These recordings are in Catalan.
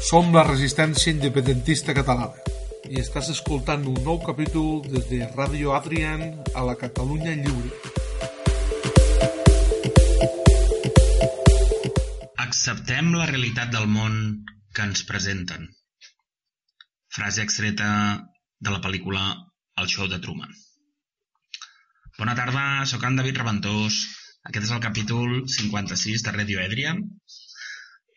Som la resistència independentista catalana i estàs escoltant un nou capítol des de Ràdio Adrian a la Catalunya Lliure. Acceptem la realitat del món que ens presenten. Frase extreta de la pel·lícula El show de Truman. Bona tarda, sóc en David Reventós. Aquest és el capítol 56 de Radio Adrian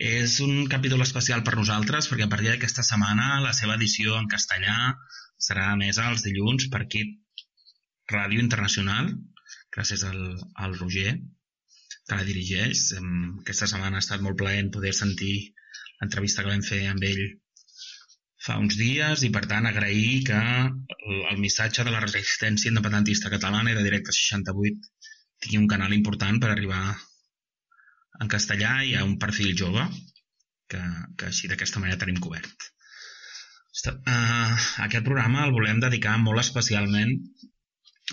és un capítol especial per nosaltres perquè a partir d'aquesta setmana la seva edició en castellà serà emesa els dilluns per aquí Ràdio Internacional, gràcies al, al Roger, que la dirigeix. Aquesta setmana ha estat molt plaent poder sentir l'entrevista que vam fer amb ell fa uns dies i, per tant, agrair que el missatge de la resistència independentista catalana i de Directe 68 tingui un canal important per arribar en castellà hi ha un perfil jove que, que així d'aquesta manera tenim cobert. Uh, aquest programa el volem dedicar molt especialment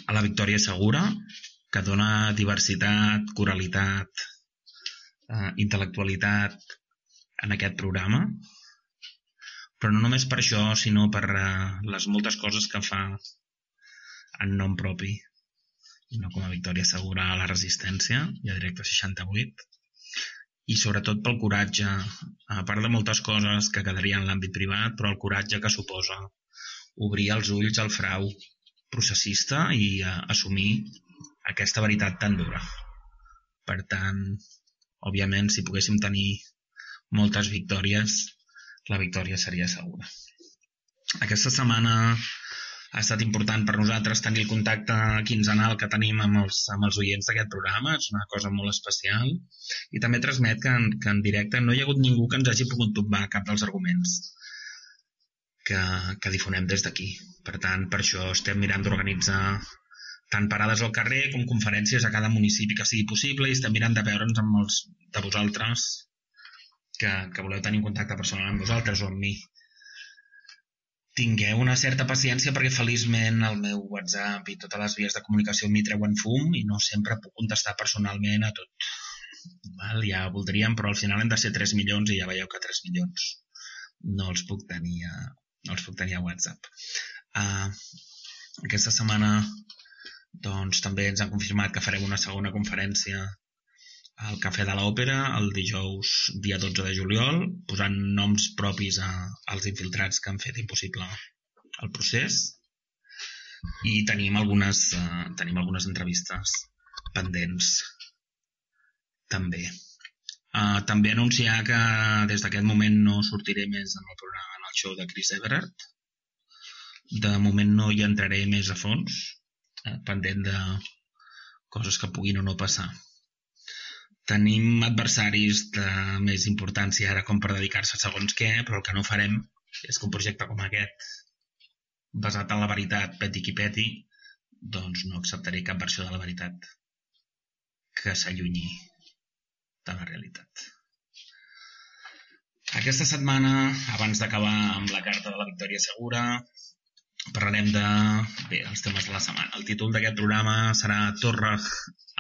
a la Victòria Segura, que dona diversitat, coralitat, uh, intel·lectualitat en aquest programa, però no només per això, sinó per uh, les moltes coses que fa en nom propi, no com a Victòria Segura a la Resistència i a Directe 68, i sobretot pel coratge, a part de moltes coses que quedarien en l'àmbit privat, però el coratge que suposa obrir els ulls al frau processista i uh, assumir aquesta veritat tan dura. Per tant, òbviament, si poguéssim tenir moltes victòries, la victòria seria segura. Aquesta setmana ha estat important per nosaltres tenir el contacte quinzenal que tenim amb els, amb els oients d'aquest programa, és una cosa molt especial, i també transmet que en, que en directe no hi ha hagut ningú que ens hagi pogut tombar cap dels arguments que, que difonem des d'aquí. Per tant, per això estem mirant d'organitzar tant parades al carrer com conferències a cada municipi que sigui possible i estem mirant de veure'ns amb molts de vosaltres que, que voleu tenir un contacte personal amb vosaltres o amb mi tingueu una certa paciència perquè feliçment el meu WhatsApp i totes les vies de comunicació m'hi treuen fum i no sempre puc contestar personalment a tot. Val? Ja voldríem, però al final hem de ser 3 milions i ja veieu que 3 milions no els puc tenir a, no els puc tenir a WhatsApp. Uh, aquesta setmana doncs, també ens han confirmat que farem una segona conferència al Cafè de l'Òpera el dijous dia 12 de juliol, posant noms propis a, als infiltrats que han fet impossible el procés i tenim algunes, uh, tenim algunes entrevistes pendents també. Uh, també anunciar que des d'aquest moment no sortiré més en el programa, en el show de Chris Everett. De moment no hi entraré més a fons, eh, pendent de coses que puguin o no passar. Tenim adversaris de més importància ara com per dedicar-se a segons què, però el que no farem és que un projecte com aquest, basat en la veritat, peti qui peti, doncs no acceptaré cap versió de la veritat que s'allunyi de la realitat. Aquesta setmana, abans d'acabar amb la carta de la Victòria Segura, parlarem de bé, els temes de la setmana. El títol d'aquest programa serà Torre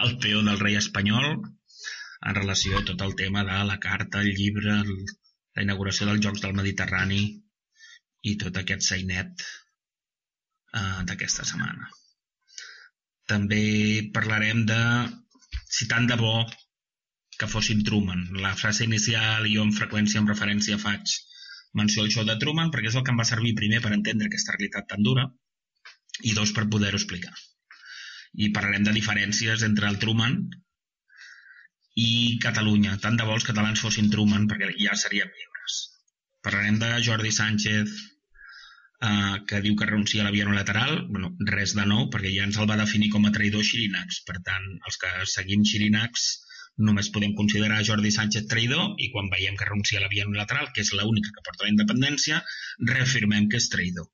al peó del rei espanyol, en relació a tot el tema de la carta, el llibre, el, la inauguració dels Jocs del Mediterrani i tot aquest sainet eh, d'aquesta setmana. També parlarem de si tant de bo que fóssim Truman. La frase inicial jo amb freqüència amb referència faig menció al show de Truman perquè és el que em va servir primer per entendre aquesta realitat tan dura i dos per poder-ho explicar. I parlarem de diferències entre el Truman i Catalunya. Tant de vols catalans fossin Truman, perquè ja seríem lliures. Parlarem de Jordi Sánchez, eh, que diu que renuncia a la via unilateral. Bueno, res de nou, perquè ja ens el va definir com a traïdor Xirinacs. Per tant, els que seguim Xirinacs només podem considerar Jordi Sánchez traïdor i quan veiem que renuncia a la via unilateral, que és l'única que porta la independència, reafirmem que és traïdor.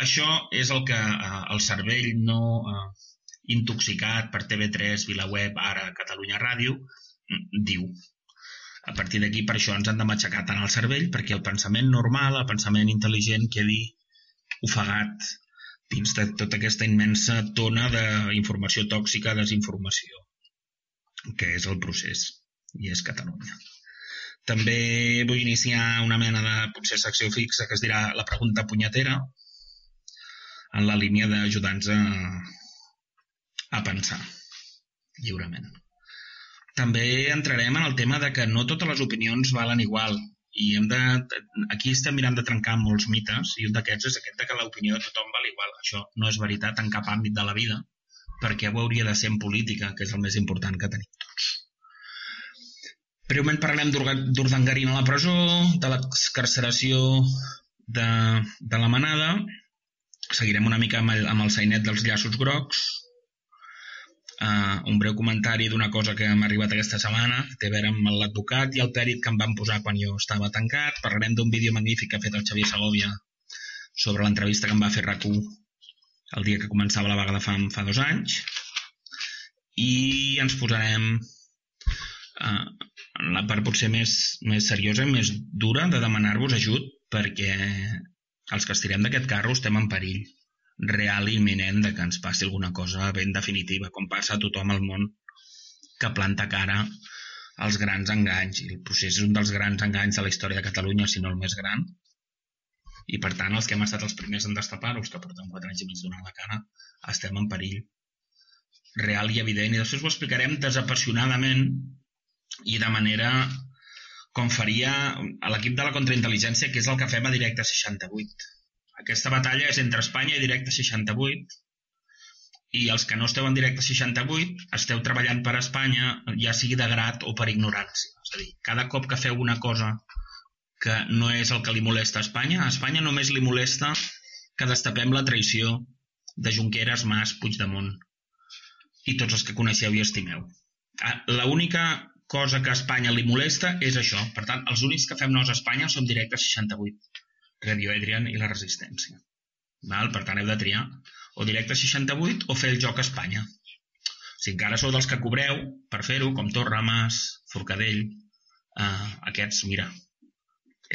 Això és el que eh, el cervell no eh, intoxicat per TV3, Vilaweb, ara Catalunya Ràdio, diu. A partir d'aquí, per això ens han de matxacar tant el cervell, perquè el pensament normal, el pensament intel·ligent, quedi ofegat dins de tota aquesta immensa tona d'informació tòxica, desinformació, que és el procés, i és Catalunya. també vull iniciar una mena de, potser, secció fixa que es dirà la pregunta punyetera, en la línia d'ajudar-nos a, a pensar lliurement. També entrarem en el tema de que no totes les opinions valen igual i hem de, aquí estem mirant de trencar molts mites i un d'aquests és aquest de que l'opinió de tothom val igual. Això no és veritat en cap àmbit de la vida perquè ho hauria de ser en política, que és el més important que tenim tots. Breument parlem d'Urdangarín a la presó, de l'excarceració de, de la manada, seguirem una mica amb el, amb el sainet dels llaços grocs, uh, un breu comentari d'una cosa que m'ha arribat aquesta setmana, té a veure amb l'advocat i el pèrit que em van posar quan jo estava tancat, parlarem d'un vídeo magnífic que ha fet el Xavier Segovia sobre l'entrevista que em va fer rac el dia que començava la vaga de fam fa dos anys. I ens posarem uh, en la part potser més, més seriosa i més dura de demanar-vos ajut perquè els que estirem d'aquest carro estem en perill real i imminent de que ens passi alguna cosa ben definitiva, com passa a tothom al món que planta cara als grans enganys. I el procés és un dels grans enganys de la història de Catalunya, si no el més gran, i per tant els que hem estat els primers en destapar-ho, els que portem 4 anys i mig donant la cara, estem en perill real i evident. I després ho explicarem desapassionadament i de manera com faria l'equip de la contraintel·ligència que és el que fem a Directe 68 aquesta batalla és entre Espanya i Directe 68 i els que no esteu en Directe 68 esteu treballant per Espanya ja sigui de grat o per ignorància és a dir, cada cop que feu una cosa que no és el que li molesta a Espanya. A Espanya només li molesta que destapem la traïció de Junqueras, Mas, Puigdemont i tots els que coneixeu i estimeu. Ah, L'única cosa que a Espanya li molesta és això. Per tant, els únics que fem nos a Espanya som directes 68. Radio Adrian i la Resistència. Val? Per tant, heu de triar o directe 68 o fer el joc a Espanya. Si encara sou dels que cobreu per fer-ho, com Torra, Mas, Forcadell, eh, aquests, mira,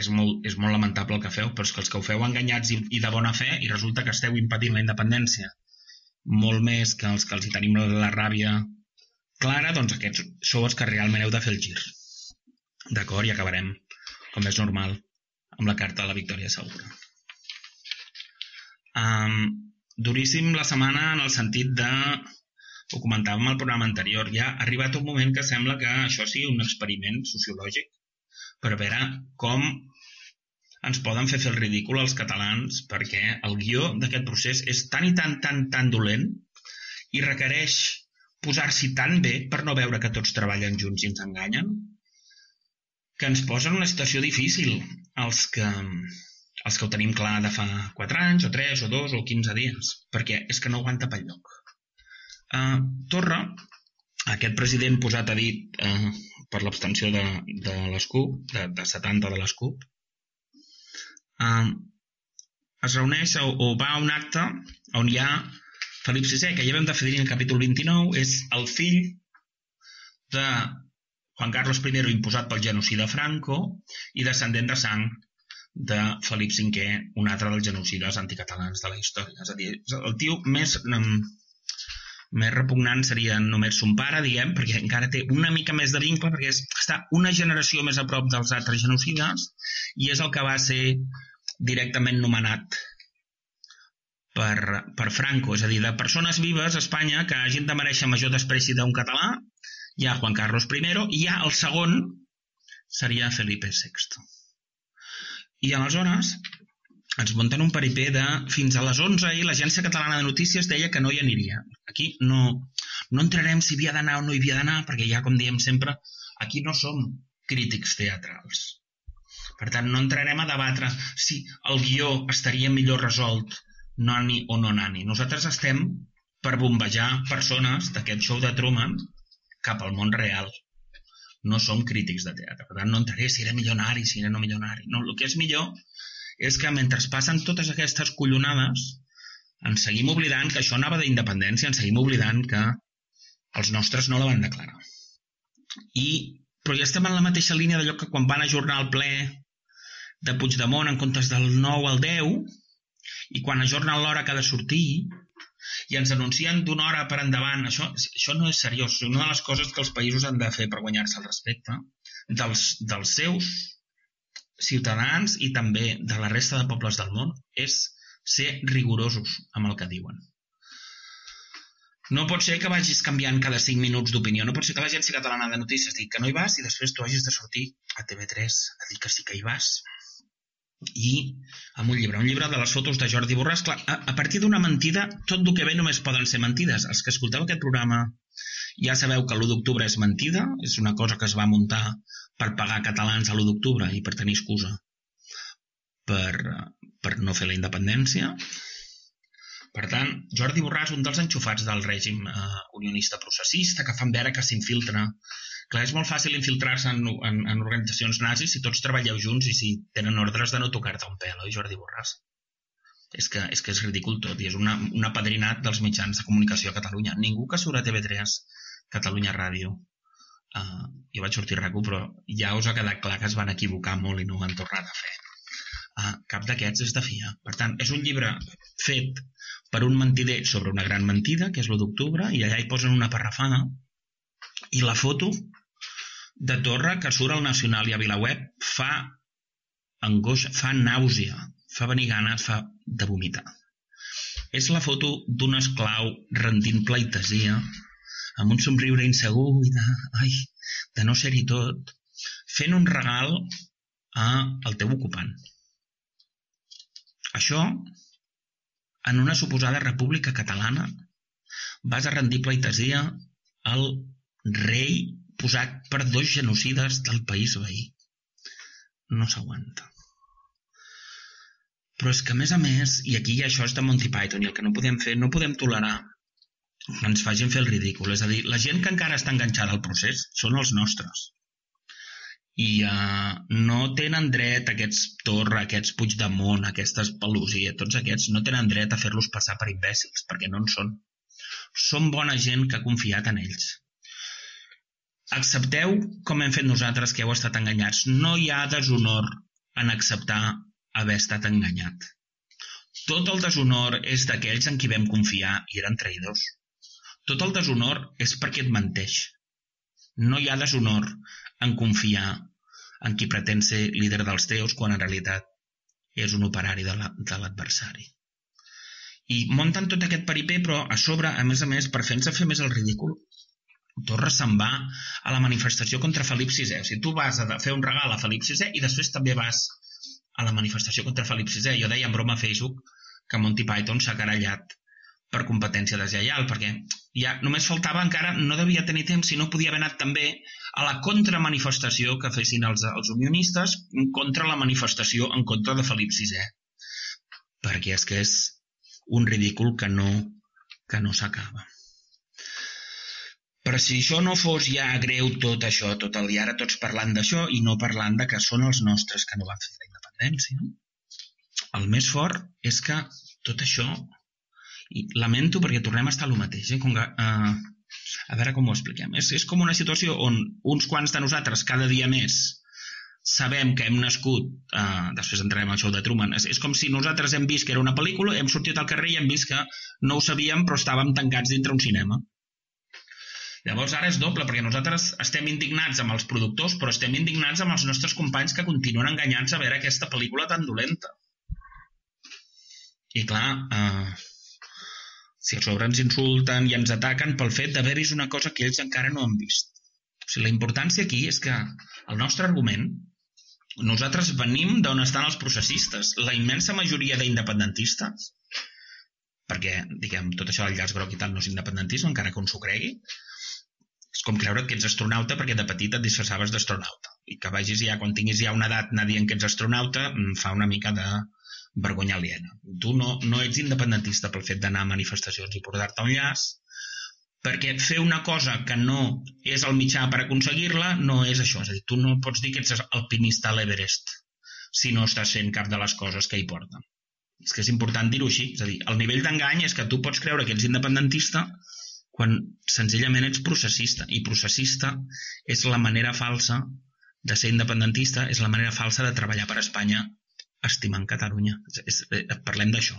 és molt, és molt lamentable el que feu, però és que els que ho feu enganyats i, i de bona fe i resulta que esteu impedint la independència molt més que els que els hi tenim la ràbia clara, doncs aquests sou els que realment heu de fer el gir. D'acord? I acabarem, com és normal, amb la carta de la victòria segura. Um, duríssim la setmana en el sentit de ho comentàvem al programa anterior, ja ha arribat un moment que sembla que això sigui un experiment sociològic per veure com ens poden fer fer el ridícul als catalans perquè el guió d'aquest procés és tan i tan, tan, tan dolent i requereix posar-s'hi tan bé per no veure que tots treballen junts i ens enganyen que ens posa en una situació difícil els que, els que ho tenim clar de fa 4 anys o 3 o 2 o 15 dies perquè és que no aguanta pel lloc. Uh, Torra, aquest president posat a dit uh, per l'abstenció de, de les CUP, de, de 70 de les CUP, um, es reuneix o, o va a un acte on hi ha Felip VI, que ja vam definir en el capítol 29, és el fill de Juan Carlos I imposat pel genocida Franco i descendent de sang de Felip V, un altre dels genocides anticatalans de la història. És a dir, el tio més més repugnant seria només son pare, diguem, perquè encara té una mica més de vincle, perquè és, està una generació més a prop dels altres genocides i és el que va ser directament nomenat per, per Franco, és a dir, de persones vives a Espanya que hagin de mereixer major despreci d'un català, hi ha Juan Carlos I i ha el segon seria Felipe VI. I aleshores ens munten un peripé de fins a les 11 i l'Agència Catalana de Notícies deia que no hi aniria. Aquí no, no entrarem si havia d'anar o no hi havia d'anar, perquè ja, com diem sempre, aquí no som crítics teatrals. Per tant, no entrarem a debatre si el guió estaria millor resolt nani o no nani. Nosaltres estem per bombejar persones d'aquest show de Truman cap al món real. No som crítics de teatre. Per tant, no entraré si era milionari, si era no milionari. No, el que és millor és que mentre passen totes aquestes collonades ens seguim oblidant que això anava d'independència, ens seguim oblidant que els nostres no la van declarar. I, però ja estem en la mateixa línia d'allò que quan van ajornar el ple de Puigdemont en comptes del 9 al 10 i quan ajornen l'hora que ha de sortir i ens anuncien d'una hora per endavant, això, això no és seriós. Una de les coses que els països han de fer per guanyar-se el respecte dels, dels seus ciutadans i també de la resta de pobles del món és ser rigorosos amb el que diuen. No pot ser que vagis canviant cada 5 minuts d'opinió. No pot ser que l'Agència Catalana de Notícies digui que no hi vas i després tu hagis de sortir a TV3 a dir que sí que hi vas. I amb un llibre, un llibre de les fotos de Jordi Borràs. Clar, a, a partir d'una mentida, tot el que ve només poden ser mentides. Els que escolteu aquest programa ja sabeu que l'1 d'octubre és mentida, és una cosa que es va muntar per pagar catalans a l'1 d'octubre i per tenir excusa per, per no fer la independència per tant, Jordi Borràs, un dels enxufats del règim eh, unionista processista, que fan veure que s'infiltra. Clar, és molt fàcil infiltrar-se en, en, en organitzacions nazis si tots treballeu junts i si tenen ordres de no tocar-te un pèl, oi, Jordi Borràs? És que, és que és ridícul tot i és una, un apadrinat dels mitjans de comunicació a Catalunya. Ningú que surt a TV3, Catalunya Ràdio, uh, jo vaig sortir raco, però ja us ha quedat clar que es van equivocar molt i no ho han tornat a fer. Uh, cap d'aquests és de fiar. Per tant, és un llibre fet per un mentider sobre una gran mentida, que és l'1 d'octubre, i allà hi posen una parrafada, i la foto de Torra que surt al Nacional i a Vilaweb fa angoixa, fa nàusea, fa venir ganes, fa de vomitar. És la foto d'un esclau rendint pleitesia, amb un somriure insegur i de, ai, de no ser-hi tot, fent un regal a el teu ocupant. Això en una suposada república catalana vas a rendir pleitesia al rei posat per dos genocides del país veí. No s'aguanta. Però és que, a més a més, i aquí això és de Monty Python, i el que no podem fer, no podem tolerar que ens facin fer el ridícul. És a dir, la gent que encara està enganxada al procés són els nostres i uh, no tenen dret aquests Torra, aquests Puigdemont, aquestes Pelusi, tots aquests no tenen dret a fer-los passar per imbècils, perquè no en són. Són bona gent que ha confiat en ells. Accepteu, com hem fet nosaltres, que heu estat enganyats. No hi ha deshonor en acceptar haver estat enganyat. Tot el deshonor és d'aquells en qui vam confiar i eren traïdors. Tot el deshonor és perquè et menteix. No hi ha deshonor en confiar en qui pretén ser líder dels teus quan en realitat és un operari de l'adversari. I munten tot aquest peripé, però a sobre, a més a més, per fer-nos fer més el ridícul, Torres se'n va a la manifestació contra Felip VI. O sigui, tu vas a fer un regal a Felip VI i després també vas a la manifestació contra Felip VI. Jo deia en broma a Facebook que Monty Python s'ha carallat per competència deslleial, perquè ja només faltava encara, no devia tenir temps si no podia haver anat també a la contramanifestació que fessin els, els unionistes contra la manifestació en contra de Felip VI. Perquè és que és un ridícul que no, que no s'acaba. Però si això no fos ja greu tot això, tot el dia ara tots parlant d'això i no parlant de que són els nostres que no van fer la independència. El més fort és que tot això i lamento perquè tornem a estar el mateix. Eh? Com que, uh, a veure com ho expliquem. És, és com una situació on uns quants de nosaltres cada dia més sabem que hem nascut, uh, després entrarem al show de Truman, és, és com si nosaltres hem vist que era una pel·lícula, hem sortit al carrer i hem vist que no ho sabíem però estàvem tancats dintre un cinema. Llavors ara és doble, perquè nosaltres estem indignats amb els productors, però estem indignats amb els nostres companys que continuen enganyant-se a veure aquesta pel·lícula tan dolenta. I clar, eh, si a sobre ens insulten i ens ataquen pel fet d'haver vist una cosa que ells encara no han vist. O sigui, la importància aquí és que el nostre argument, nosaltres venim d'on estan els processistes. La immensa majoria d'independentistes, perquè, diguem, tot això del llaç groc i tal no és independentisme, encara que un s'ho cregui, és com creure't que ets astronauta perquè de petit et disfressaves d'astronauta. I que vagis ja, quan tinguis ja una edat, anar dient que ets astronauta, fa una mica de, vergonya aliena. Tu no, no ets independentista pel fet d'anar a manifestacions i portar-te un llaç, perquè fer una cosa que no és el mitjà per aconseguir-la no és això. És a dir, tu no pots dir que ets alpinista a l'Everest si no estàs fent cap de les coses que hi porten. És que és important dir-ho així. És a dir, el nivell d'engany és que tu pots creure que ets independentista quan senzillament ets processista. I processista és la manera falsa de ser independentista, és la manera falsa de treballar per Espanya estimant Catalunya. És, és, eh, parlem d'això.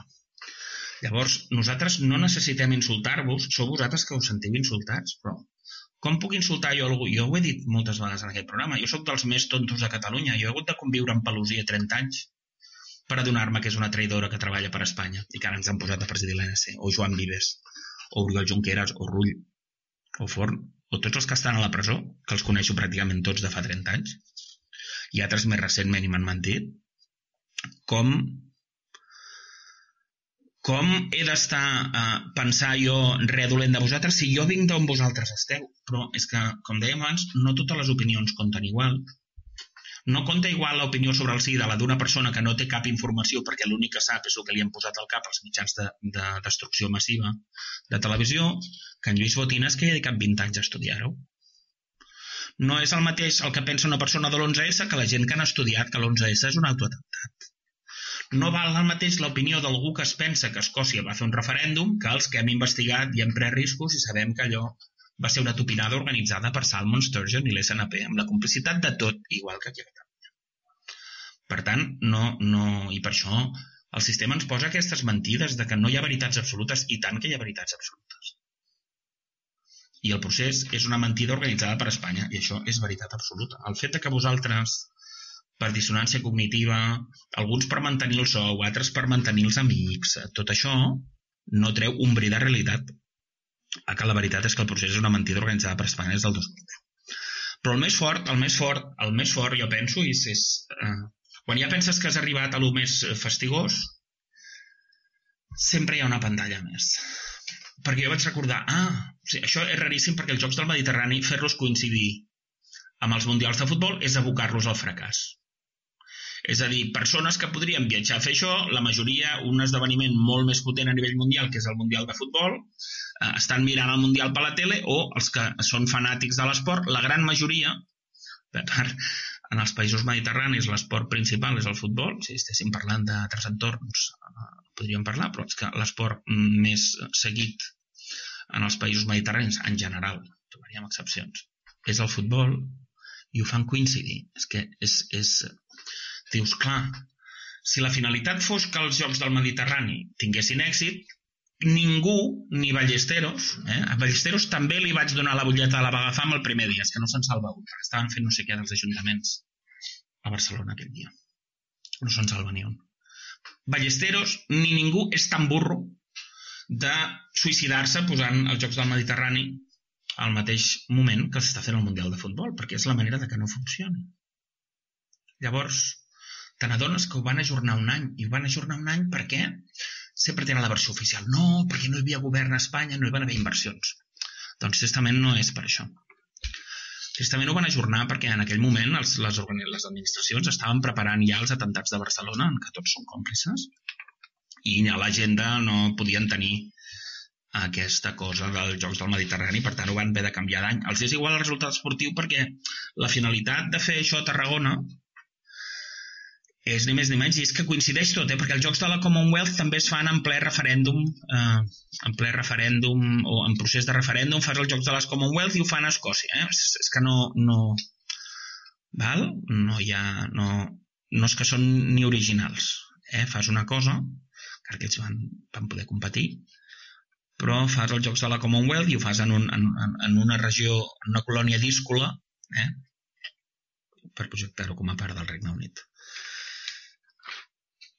Llavors, nosaltres no necessitem insultar-vos, sou vosaltres que us sentiu insultats, però Com puc insultar jo algú? Jo ho he dit moltes vegades en aquest programa. Jo sóc dels més tontos de Catalunya. Jo he hagut de conviure amb Pelosia 30 anys per adonar-me que és una traïdora que treballa per Espanya i que ara ens han posat a presidir l'ANC. O Joan Vives, o Oriol Junqueras, o Rull, o Forn, o tots els que estan a la presó, que els coneixo pràcticament tots de fa 30 anys, i altres més recentment i m'han mentit, com com he d'estar a eh, pensar jo res dolent de vosaltres si jo vinc d'on vosaltres esteu? Però és que, com dèiem abans, no totes les opinions compten igual. No compta igual l'opinió sobre el sí de la d'una persona que no té cap informació perquè l'únic que sap és el que li han posat al cap als mitjans de, de destrucció massiva de televisió que en Lluís Botines que ha dedicat 20 anys a estudiar-ho. No és el mateix el que pensa una persona de l'11S que la gent que han estudiat que l'11S és un autoatemptat no val el mateix l'opinió d'algú que es pensa que Escòcia va fer un referèndum que els que hem investigat i hem pres riscos i sabem que allò va ser una topinada organitzada per Salmon Sturgeon i l'SNP, amb la complicitat de tot, igual que aquí a Catalunya. Per tant, no, no, i per això el sistema ens posa aquestes mentides de que no hi ha veritats absolutes i tant que hi ha veritats absolutes. I el procés és una mentida organitzada per Espanya i això és veritat absoluta. El fet de que vosaltres per dissonància cognitiva, alguns per mantenir el sou, altres per mantenir els amics. Tot això no treu un bri de realitat que la veritat és que el procés és una mentida organitzada per Espanya des del 2010. Però el més fort, el més fort, el més fort, jo penso, és, és eh, quan ja penses que has arribat a lo més fastigós, sempre hi ha una pantalla més. Perquè jo vaig recordar, ah, o sigui, això és raríssim perquè els Jocs del Mediterrani, fer-los coincidir amb els Mundials de Futbol és abocar-los al fracàs. És a dir, persones que podrien viatjar a fer això, la majoria, un esdeveniment molt més potent a nivell mundial, que és el Mundial de Futbol, eh, estan mirant el Mundial per la tele, o els que són fanàtics de l'esport, la gran majoria, per part, en els països mediterranis l'esport principal és el futbol, si estéssim parlant d'altres entorns eh, podríem parlar, però és que l'esport més seguit en els països mediterranis en general, trobaríem excepcions, és el futbol i ho fan coincidir. És que és, és, Dius, clar, si la finalitat fos que els Jocs del Mediterrani tinguessin èxit, ningú, ni Ballesteros, eh? a Ballesteros també li vaig donar la butlleta de la vaga fam el primer dia, és que no se'n salva un, perquè estaven fent no sé què dels ajuntaments a Barcelona aquell dia. No se'n salva ni un. Ballesteros ni ningú és tan burro de suïcidar-se posant els Jocs del Mediterrani al mateix moment que s'està fent el Mundial de Futbol, perquè és la manera de que no funcioni. Llavors, te n'adones que ho van ajornar un any. I ho van ajornar un any perquè sempre tenen la versió oficial. No, perquè no hi havia govern a Espanya, no hi van haver inversions. Doncs tristament no és per això. Tristament ho van ajornar perquè en aquell moment els, les, les administracions estaven preparant ja els atentats de Barcelona, en què tots són còmplices, i a l'agenda no podien tenir aquesta cosa dels Jocs del Mediterrani, per tant ho van haver de canviar d'any. Els és igual el resultat esportiu perquè la finalitat de fer això a Tarragona és ni més ni menys, i és que coincideix tot, eh? perquè els Jocs de la Commonwealth també es fan en ple referèndum, eh, en ple referèndum o en procés de referèndum, fas els Jocs de les Commonwealth i ho fan a Escòcia. Eh? És, és que no, no, val? no hi ha, no, no és que són ni originals. Eh? Fas una cosa, que aquests van, van poder competir, però fas els Jocs de la Commonwealth i ho fas en, un, en, en una regió, en una colònia díscola, eh? per projectar-ho com a part del Regne Unit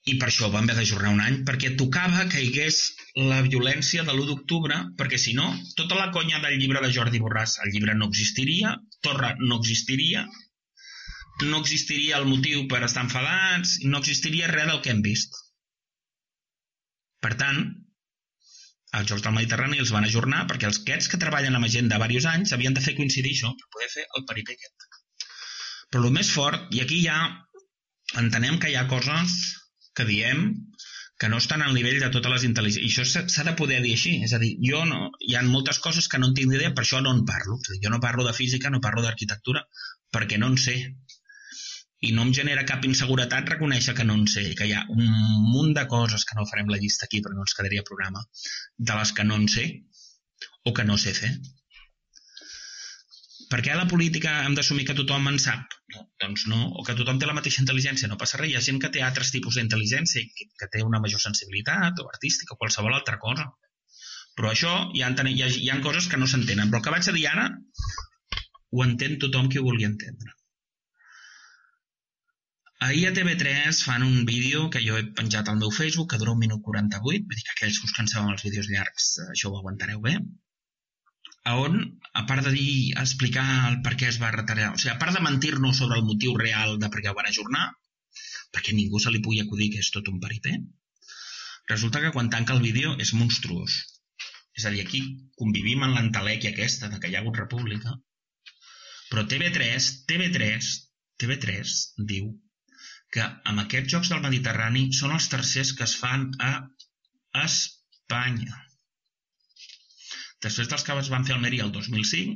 i per això vam haver d'ajornar un any, perquè tocava que hi hagués la violència de l'1 d'octubre, perquè si no, tota la conya del llibre de Jordi Borràs, el llibre no existiria, Torra no existiria, no existiria el motiu per estar enfadats, no existiria res del que hem vist. Per tant, els Jocs del Mediterrani els van ajornar perquè els aquests que treballen amb gent de diversos anys havien de fer coincidir això per poder fer el peripé aquest. Però el més fort, i aquí ja entenem que hi ha coses que diem que no estan al nivell de totes les intel·ligències. I això s'ha de poder dir així. És a dir, jo no, hi ha moltes coses que no en tinc idea, per això no en parlo. És a dir, jo no parlo de física, no parlo d'arquitectura, perquè no en sé. I no em genera cap inseguretat reconèixer que no en sé, que hi ha un munt de coses que no farem la llista aquí perquè no ens quedaria programa, de les que no en sé o que no sé fer. Per què a la política hem d'assumir que tothom en sap? No, doncs no, o que tothom té la mateixa intel·ligència, no passa res. Hi ha gent que té altres tipus d'intel·ligència, que, que té una major sensibilitat o artística o qualsevol altra cosa. Però això hi ha, hi ha, hi ha coses que no s'entenen. Però el que vaig a dir ara ho entén tothom qui ho vulgui entendre. Ahir a TV3 fan un vídeo que jo he penjat al meu Facebook que dura un minut 48, vull dir que aquells que us canseu amb els vídeos llargs eh, això ho aguantareu bé, on, a part de dir, explicar el per què es va retallar, o sigui, a part de mentir-nos sobre el motiu real de per què ho van ajornar, perquè ningú se li pugui acudir que és tot un peripé, resulta que quan tanca el vídeo és monstruós. És a dir, aquí convivim en l'entelèquia aquesta de que hi ha hagut república, però TV3, TV3, TV3 diu que amb aquests Jocs del Mediterrani són els tercers que es fan a Espanya. Després dels que es van fer al Mèria el 2005,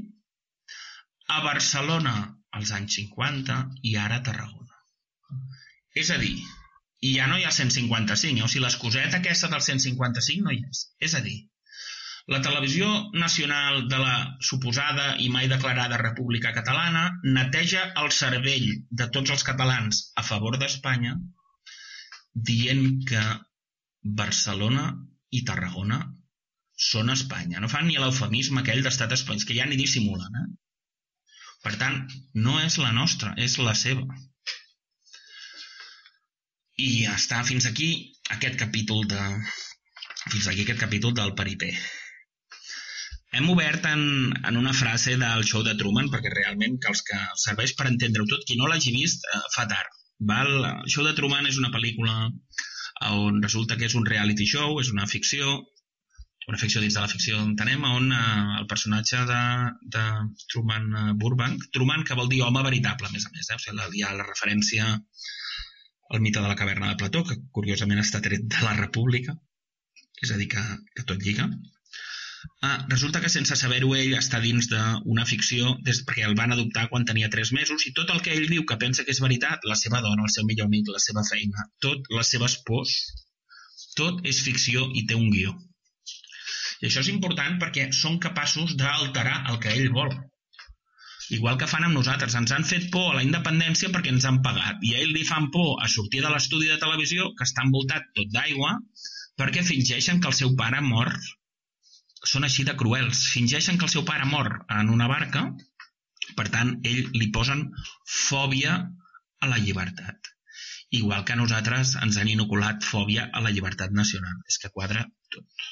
a Barcelona als anys 50 i ara a Tarragona. És a dir, i ja no hi ha 155, eh? o sigui, l'excuseta aquesta del 155 no hi és. És a dir, la televisió nacional de la suposada i mai declarada República Catalana neteja el cervell de tots els catalans a favor d'Espanya dient que Barcelona i Tarragona són Espanya. No fan ni l'eufemisme aquell d'estat espanyol, que ja ni dissimulen. Eh? Per tant, no és la nostra, és la seva. I està fins aquí aquest capítol de... Fins aquí aquest capítol del Peripé. Hem obert en, en una frase del show de Truman, perquè realment que els que serveix per entendre-ho tot, qui no l'hagi vist, eh, fa tard. Val? El show de Truman és una pel·lícula on resulta que és un reality show, és una ficció, una ficció dins de la ficció entenem, on eh, el personatge de, de Truman eh, Burbank, Truman que vol dir home veritable, a més a més, eh? o sigui, hi ha la referència al mite de la caverna de Plató, que curiosament està tret de la República, és a dir, que, que tot lliga, Ah, resulta que sense saber-ho ell està dins d'una ficció des, perquè el van adoptar quan tenia 3 mesos i tot el que ell diu que pensa que és veritat, la seva dona, el seu millor amic, la seva feina, tot, les seves pors, tot és ficció i té un guió. I això és important perquè són capaços d'alterar el que ell vol. Igual que fan amb nosaltres. Ens han fet por a la independència perquè ens han pagat. I a ell li fan por a sortir de l'estudi de televisió, que està envoltat tot d'aigua, perquè fingeixen que el seu pare mor són així de cruels. Fingeixen que el seu pare mor en una barca, per tant, ell li posen fòbia a la llibertat. Igual que a nosaltres ens han inoculat fòbia a la llibertat nacional. És que quadra tot.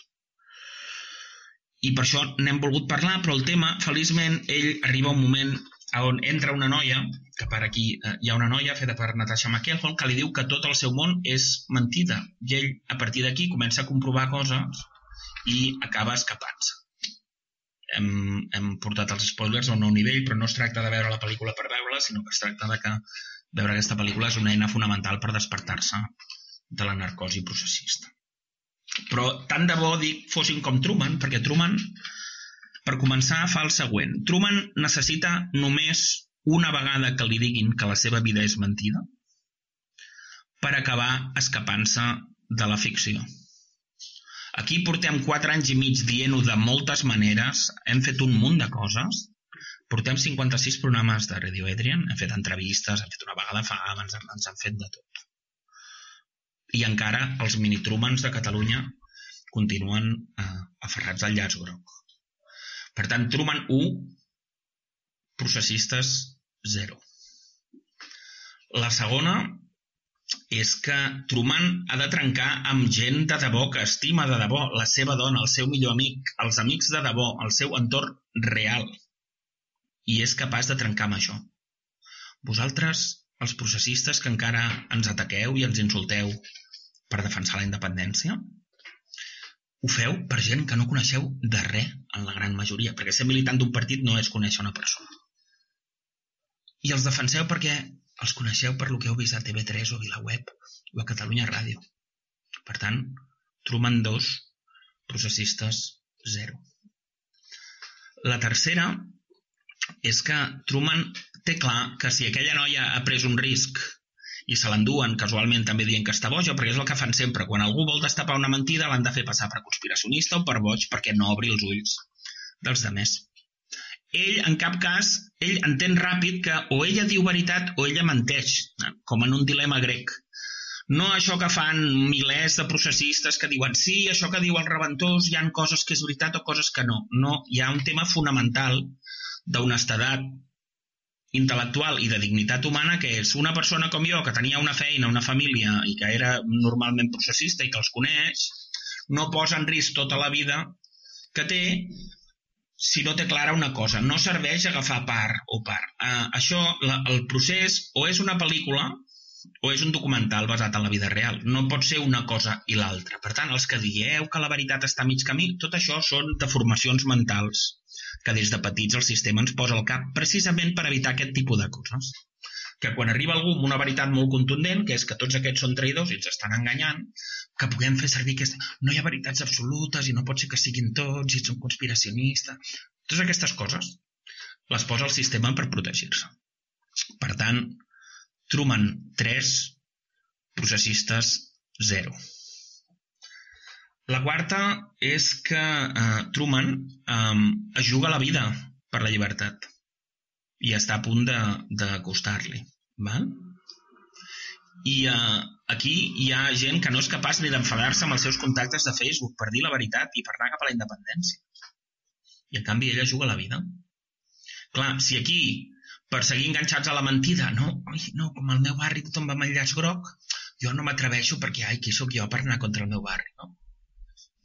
I per això n'hem volgut parlar, però el tema, feliçment, ell arriba un moment on entra una noia, que per aquí eh, hi ha una noia feta per Natasha McElhone, que li diu que tot el seu món és mentida. I ell, a partir d'aquí, comença a comprovar coses i acaba escapant-se. Hem, hem portat els spoilers a un nou nivell, però no es tracta de veure la pel·lícula per veure-la, sinó que es tracta de que veure aquesta pel·lícula és una eina fonamental per despertar-se de la narcosi processista. Però tant de bo dic fossin com Truman, perquè Truman, per començar, fa el següent. Truman necessita només una vegada que li diguin que la seva vida és mentida per acabar escapant-se de la ficció. Aquí portem quatre anys i mig dient-ho de moltes maneres, hem fet un munt de coses, portem 56 programes de Radio Adrian, hem fet entrevistes, hem fet una vegada fa, ens, ens han fet de tot. I encara els mini-trumans de Catalunya continuen eh, aferrats al llaç groc. Per tant, Truman 1, processistes 0. La segona és que Truman ha de trencar amb gent de debò que estima de debò la seva dona, el seu millor amic, els amics de debò, el seu entorn real. I és capaç de trencar amb això. Vosaltres, els processistes que encara ens ataqueu i ens insulteu per defensar la independència, ho feu per gent que no coneixeu de res en la gran majoria, perquè ser militant d'un partit no és conèixer una persona. I els defenseu perquè els coneixeu per lo que heu vist a TV3 o a VilaWeb o a Catalunya Ràdio. Per tant, Truman 2, processistes 0. La tercera és que Truman té clar que si aquella noia ha pres un risc i se l'enduen casualment també dient que està boja, perquè és el que fan sempre. Quan algú vol destapar una mentida l'han de fer passar per conspiracionista o per boig perquè no obri els ulls dels demés ell, en cap cas, ell entén ràpid que o ella diu veritat o ella menteix, com en un dilema grec. No això que fan milers de processistes que diuen sí, això que diu el Reventós hi han coses que és veritat o coses que no. No, hi ha un tema fonamental d'honestedat intel·lectual i de dignitat humana que és una persona com jo que tenia una feina, una família i que era normalment processista i que els coneix, no posa en risc tota la vida que té si no té clara una cosa. No serveix agafar part o part. Uh, això, la, el procés, o és una pel·lícula o és un documental basat en la vida real. No pot ser una cosa i l'altra. Per tant, els que dieu que la veritat està a mig camí, tot això són deformacions mentals que des de petits el sistema ens posa al cap precisament per evitar aquest tipus de coses. Que quan arriba algú amb una veritat molt contundent, que és que tots aquests són traïdors i ens estan enganyant, que puguem fer servir aquesta... No hi ha veritats absolutes i no pot ser que siguin tots i són conspiracionistes. Totes aquestes coses les posa el sistema per protegir-se. Per tant, Truman 3, processistes 0. La quarta és que eh, Truman eh, es juga la vida per la llibertat i està a punt d'acostar-li. I eh, aquí hi ha gent que no és capaç ni d'enfadar-se amb els seus contactes de Facebook per dir la veritat i per anar cap a la independència. I en canvi ella juga la vida. Clar, si aquí per seguir enganxats a la mentida. No, ai, no, com al meu barri tothom va amb el llaç groc, jo no m'atreveixo perquè, ai, qui sóc jo per anar contra el meu barri, no?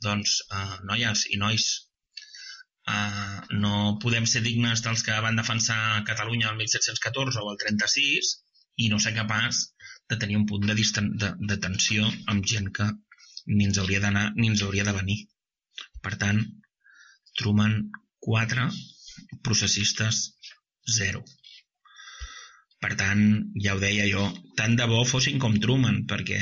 Doncs, uh, noies i nois, uh, no podem ser dignes dels que van defensar Catalunya el 1714 o el 36 i no ser capaç de tenir un punt de, de, de tensió amb gent que ni ens hauria d'anar ni ens hauria de venir. Per tant, Truman 4, processistes 0. Per tant, ja ho deia jo, tant de bo fossin com Truman, perquè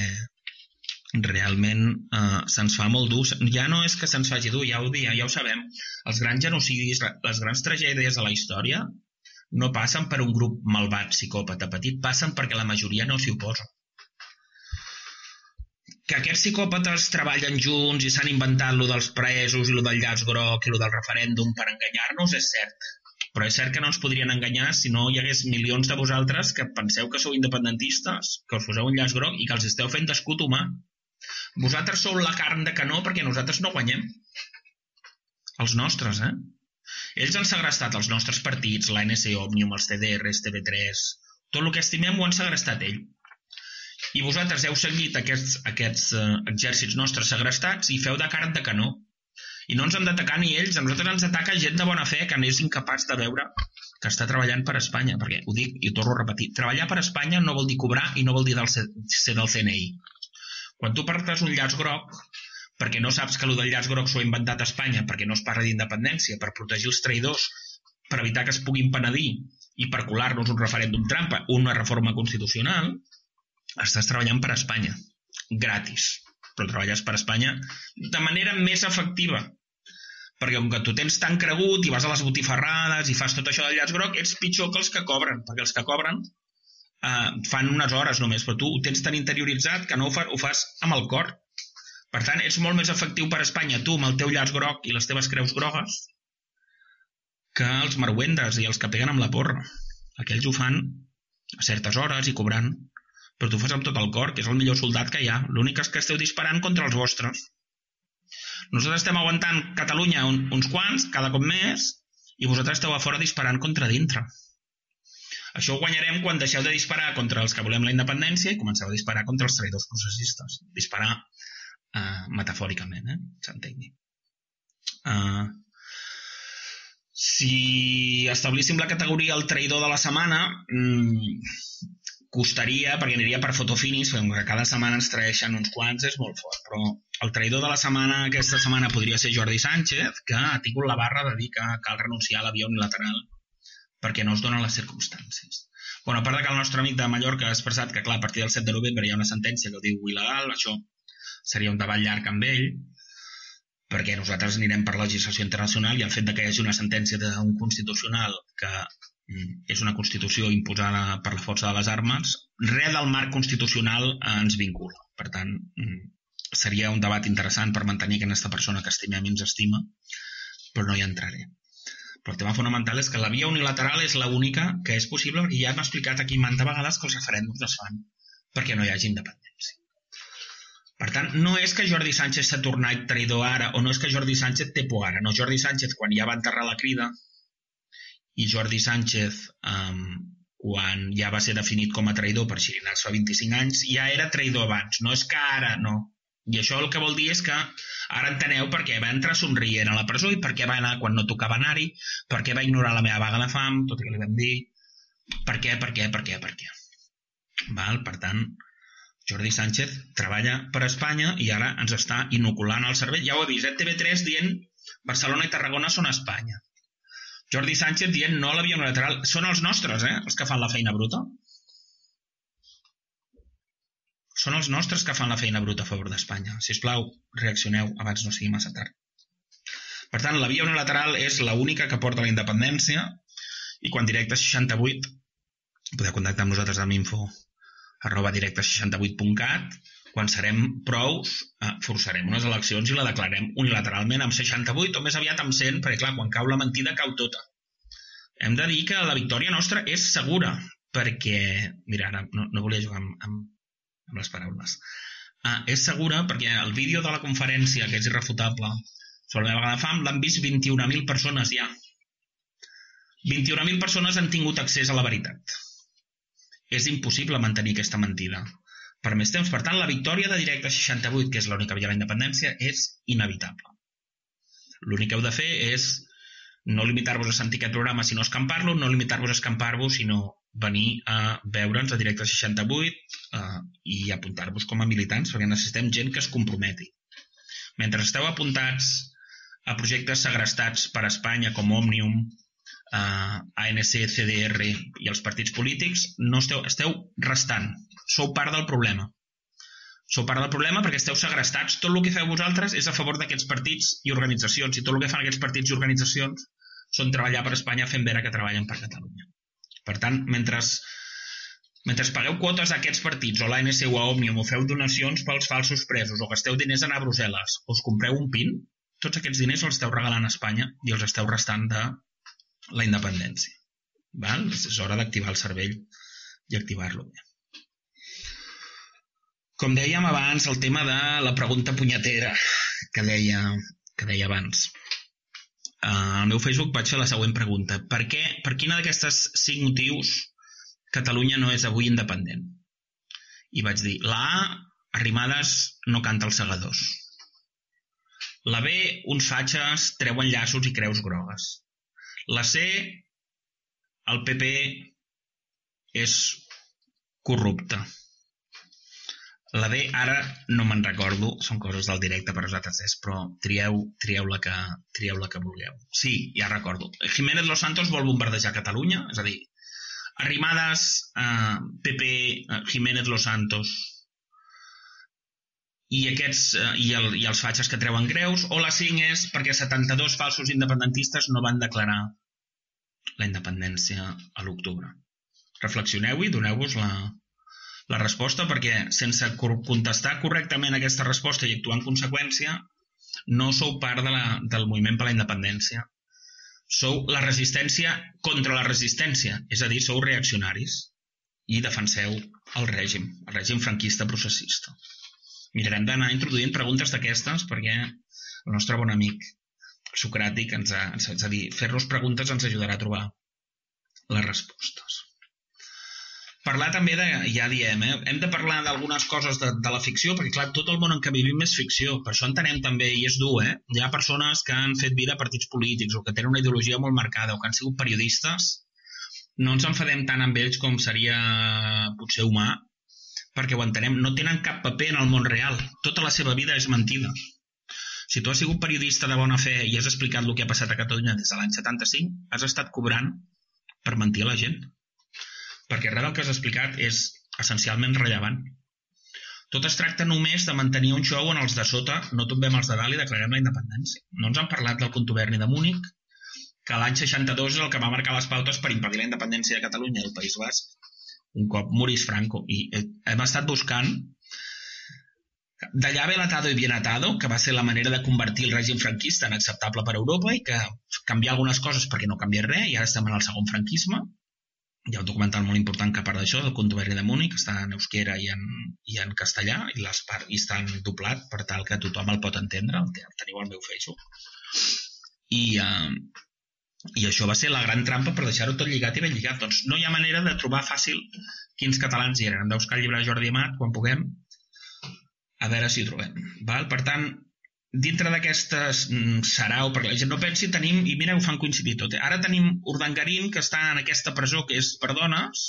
realment eh, se'ns fa molt dur. Ja no és que se'ns faci dur, ja ho dia, ja ho sabem. Els grans genocidis, les grans tragèdies de la història no passen per un grup malvat, psicòpata petit, passen perquè la majoria no s'hi oposa. Que aquests psicòpates treballen junts i s'han inventat lo dels presos i lo del llaç groc i lo del referèndum per enganyar-nos, és cert. Però és cert que no ens podrien enganyar si no hi hagués milions de vosaltres que penseu que sou independentistes, que us poseu un llaç groc i que els esteu fent d'escut humà. Vosaltres sou la carn de canó perquè nosaltres no guanyem. Els nostres, eh? Ells han segrestat els nostres partits, l'ANC Òmnium, els CDRs, TV3... Tot el que estimem ho han segrestat ell. I vosaltres heu seguit aquests, aquests uh, exèrcits nostres segrestats i feu de carn de canó. I no ens han d'atacar ni ells, a nosaltres ens ataca gent de bona fe que n'és incapaç de veure que està treballant per Espanya, perquè ho dic i ho torno a repetir, treballar per Espanya no vol dir cobrar i no vol dir del ser del CNI. Quan tu partes un llaç groc, perquè no saps que el del llaç groc s'ho ha inventat a Espanya perquè no es parla d'independència, per protegir els traïdors, per evitar que es puguin penedir i per colar-nos un referèndum trampa, una reforma constitucional, estàs treballant per Espanya, gratis però treballes per Espanya de manera més efectiva. Perquè com que tu tens tan cregut i vas a les botifarrades i fas tot això del llaç groc, ets pitjor que els que cobren, perquè els que cobren eh, fan unes hores només, però tu ho tens tan interioritzat que no ho, fa, ho fas amb el cor. Per tant, ets molt més efectiu per Espanya, tu, amb el teu llaç groc i les teves creus grogues, que els marwendes i els que peguen amb la porra. Aquells ho fan a certes hores i cobrant però tu fas amb tot el cor, que és el millor soldat que hi ha. L'únic és que esteu disparant contra els vostres. Nosaltres estem aguantant Catalunya un, uns quants, cada cop més, i vosaltres esteu a fora disparant contra dintre. Això ho guanyarem quan deixeu de disparar contra els que volem la independència i comenceu a disparar contra els traïdors processistes. Disparar uh, metafòricament, eh? s'entengui. Uh, si establíssim la categoria el traïdor de la setmana, mm, costaria, perquè aniria per fotofinis, que cada setmana ens traeixen uns quants, és molt fort. Però el traïdor de la setmana, aquesta setmana, podria ser Jordi Sánchez, que ha tingut la barra de dir que cal renunciar a la via unilateral perquè no es donen les circumstàncies. Bueno, a part de que el nostre amic de Mallorca ha expressat que, clar, a partir del 7 de novembre hi ha una sentència que ho diu il·legal, això seria un debat llarg amb ell, perquè nosaltres anirem per legislació internacional i el fet de que hi hagi una sentència d'un constitucional que és una Constitució imposada per la força de les armes, res del marc constitucional ens vincula. Per tant, mm, seria un debat interessant per mantenir aquesta persona que estimem i ens estima, però no hi entraré. Però el tema fonamental és que la via unilateral és l'única que és possible perquè ja hem explicat aquí manta vegades que els referèndums es fan perquè no hi hagi independència. Per tant, no és que Jordi Sánchez s'ha tornat traïdor ara o no és que Jordi Sánchez té por ara. No, Jordi Sánchez, quan ja va enterrar la crida, i Jordi Sánchez, um, quan ja va ser definit com a traïdor per Xirinacs fa 25 anys, ja era traïdor abans. No és que ara, no. I això el que vol dir és que ara enteneu per què va entrar somrient a la presó i per què va anar quan no tocava anar-hi, per què va ignorar la meva vaga de fam, tot i que li vam dir, per què, per què, per què, per què. Val? Per tant, Jordi Sánchez treballa per Espanya i ara ens està inoculant el cervell. Ja ho he vist, eh? TV3 dient Barcelona i Tarragona són Espanya. Jordi Sánchez dient no a l'avió unilateral. Són els nostres, eh? Els que fan la feina bruta. Són els nostres que fan la feina bruta a favor d'Espanya. Si us plau, reaccioneu abans no sigui massa tard. Per tant, la via unilateral és l'única que porta la independència i quan directe 68 podeu contactar amb nosaltres amb info arroba directe68.cat quan serem prous eh, forçarem unes eleccions i la declarem unilateralment amb 68 o més aviat amb 100 perquè clar, quan cau la mentida cau tota hem de dir que la victòria nostra és segura perquè, mira, ara no, no volia jugar amb, amb, amb les paraules. Ah, és segura perquè el vídeo de la conferència, que és irrefutable, sobre la vaga de fam, l'han vist 21.000 persones ja. 21.000 persones han tingut accés a la veritat. És impossible mantenir aquesta mentida per més temps. Per tant, la victòria de Directe 68, que és l'única via a la independència, és inevitable. L'únic que heu de fer és no limitar-vos a sentir aquest programa si no escampar-lo, no limitar-vos a escampar-vos, sinó venir a veure'ns a Directe 68 eh, i apuntar-vos com a militants, perquè necessitem gent que es comprometi. Mentre esteu apuntats a projectes segrestats per Espanya com Òmnium, eh, ANC, CDR i els partits polítics, no esteu, esteu restant. Sou part del problema. Sou part del problema perquè esteu segrestats. Tot el que feu vosaltres és a favor d'aquests partits i organitzacions i tot el que fan aquests partits i organitzacions són treballar per Espanya fent veure que treballen per Catalunya. Per tant, mentre, mentre pagueu quotes a aquests partits o l'ANC o a Òmnium o feu donacions pels falsos presos o gasteu diners a anar a Brussel·les o us compreu un PIN, tots aquests diners els esteu regalant a Espanya i els esteu restant de la independència. Val? És hora d'activar el cervell i activar-lo bé. Com dèiem abans, el tema de la pregunta punyetera que deia, que deia abans al meu Facebook vaig fer la següent pregunta. Per què, per quina d'aquestes cinc motius Catalunya no és avui independent? I vaig dir, la A, Arrimadas no canta els segadors. La B, uns fatxes treuen llaços i creus grogues. La C, el PP és corrupte. La D ara no me'n recordo, són coses del directe per vosaltres és, però trieu, trieu, la que, trieu la que vulgueu. Sí, ja recordo. Jiménez Los Santos vol bombardejar Catalunya, és a dir, Arrimadas, eh, PP, eh, Jiménez Los Santos i aquests eh, i, el, i els fatxes que treuen greus, o la 5 és perquè 72 falsos independentistes no van declarar la independència a l'octubre. Reflexioneu-hi, doneu-vos la, la resposta perquè sense contestar correctament aquesta resposta i actuar en conseqüència no sou part de la, del moviment per la independència. Sou la resistència contra la resistència, és a dir, sou reaccionaris i defenseu el règim, el règim franquista processista. Mirarem d'anar introduint preguntes d'aquestes perquè el nostre bon amic socràtic ens ha, és a dir, fer-nos preguntes ens ajudarà a trobar les respostes. Parlar també de, ja diem, eh? hem de parlar d'algunes coses de, de la ficció, perquè clar, tot el món en què vivim és ficció, per això entenem també, i és dur, eh? hi ha persones que han fet vida a partits polítics o que tenen una ideologia molt marcada o que han sigut periodistes, no ens enfadem tant amb ells com seria potser humà, perquè ho entenem, no tenen cap paper en el món real, tota la seva vida és mentida. Si tu has sigut periodista de bona fe i has explicat el que ha passat a Catalunya des de l'any 75, has estat cobrant per mentir a la gent perquè res del que has explicat és essencialment rellevant. Tot es tracta només de mantenir un show on els de sota no tombem els de dalt i declarem la independència. No ens han parlat del contuberni de Múnich, que l'any 62 és el que va marcar les pautes per impedir la independència de Catalunya del País Basc, un cop morís Franco. I hem estat buscant d'allà ve l'atado i bien atado, que va ser la manera de convertir el règim franquista en acceptable per Europa i que canviar algunes coses perquè no canvia res, i ara estem en el segon franquisme, hi ha un documental molt important que a part d'això, del Contuberi de Múnich, està en euskera i en, i en castellà, i, les part, i està doblat per tal que tothom el pot entendre, el teniu al meu Facebook. I, uh, I això va ser la gran trampa per deixar-ho tot lligat i ben lligat. Doncs no hi ha manera de trobar fàcil quins catalans hi eren. Hem de buscar el llibre de Jordi Amat quan puguem, a veure si ho trobem. Val? Per tant, dintre d'aquestes mm, sarau, perquè la gent no pensi, tenim, i mira, ho fan coincidir tot, eh? ara tenim Urdangarín, que està en aquesta presó que és per dones,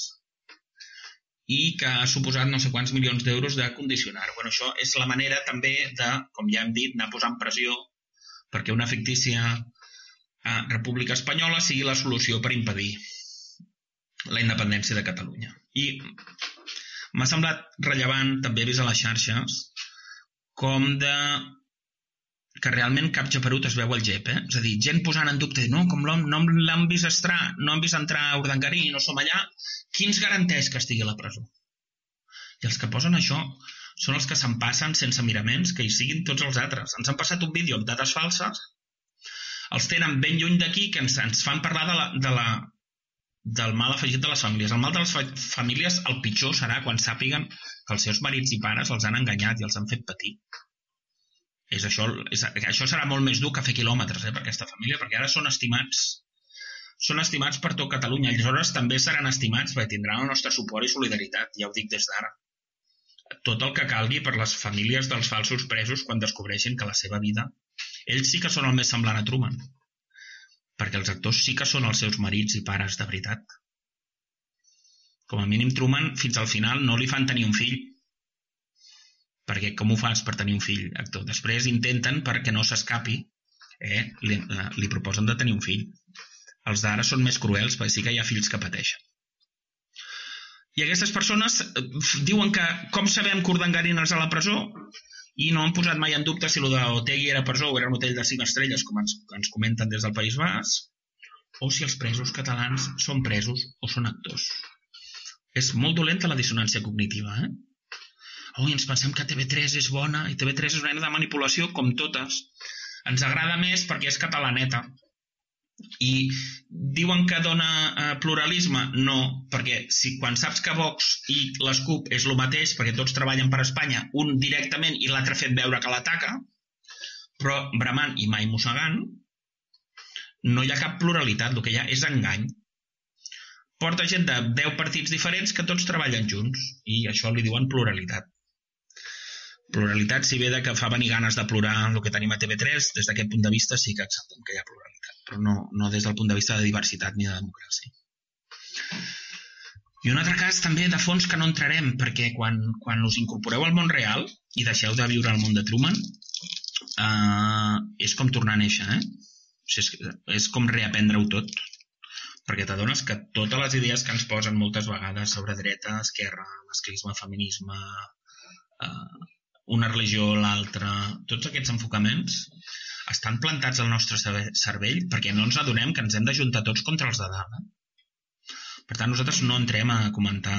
i que ha suposat no sé quants milions d'euros de condicionar. Bueno, això és la manera també de, com ja hem dit, anar posant pressió perquè una fictícia eh, república espanyola sigui la solució per impedir la independència de Catalunya. I m'ha semblat rellevant, també vist a les xarxes, com de que realment cap japerut es veu al GEP, eh? És a dir, gent posant en dubte, no, com no l'han vist entrar, no han vist entrar a Urdangarí, no som allà, qui ens garanteix que estigui a la presó? I els que posen això són els que se'n passen sense miraments, que hi siguin tots els altres. Ens han passat un vídeo amb dades falses, els tenen ben lluny d'aquí, que ens, ens fan parlar de la, de la, del mal afegit de les famílies. El mal de les fa famílies, el pitjor serà quan sàpiguen que els seus marits i pares els han enganyat i els han fet patir és això, és, això serà molt més dur que fer quilòmetres eh, per aquesta família, perquè ara són estimats són estimats per tot Catalunya. Aleshores també seran estimats perquè tindran el nostre suport i solidaritat, ja ho dic des d'ara. Tot el que calgui per les famílies dels falsos presos quan descobreixin que la seva vida... Ells sí que són el més semblant a Truman, perquè els actors sí que són els seus marits i pares de veritat. Com a mínim Truman, fins al final, no li fan tenir un fill, perquè com ho fas per tenir un fill actor? Després intenten perquè no s'escapi, eh? li, li proposen de tenir un fill. Els d'ara són més cruels perquè sí que hi ha fills que pateixen. I aquestes persones eh, diuen que com sabem que Urdangarín és a la presó i no han posat mai en dubte si el d'Otegui era presó o era un hotel de cinc estrelles, com ens, ens comenten des del País Basc, o si els presos catalans són presos o són actors. És molt dolenta la dissonància cognitiva, eh? Oi, ens pensem que TV3 és bona i TV3 és una eina de manipulació com totes. Ens agrada més perquè és catalaneta. I diuen que dona eh, pluralisme? No, perquè si quan saps que Vox i l'Escup és el mateix, perquè tots treballen per Espanya, un directament i l'altre fet veure que l'ataca, però bramant i mai mossegant, no hi ha cap pluralitat, el que hi ha és engany. Porta gent de 10 partits diferents que tots treballen junts i això li diuen pluralitat. Pluralitat, si ve de que fa venir ganes de plorar el que tenim a TV3, des d'aquest punt de vista sí que acceptem que hi ha pluralitat, però no, no des del punt de vista de diversitat ni de democràcia. I un altre cas també de fons que no entrarem, perquè quan, quan us incorporeu al món real i deixeu de viure al món de Truman, eh, és com tornar a néixer, eh? O sigui, és, és com reaprendre-ho tot, perquè t'adones que totes les idees que ens posen moltes vegades sobre dreta, esquerra, masclisme, feminisme, eh, una religió o l'altra, tots aquests enfocaments estan plantats al nostre cervell perquè no ens adonem que ens hem d'ajuntar tots contra els de dalt. Eh? Per tant, nosaltres no entrem a comentar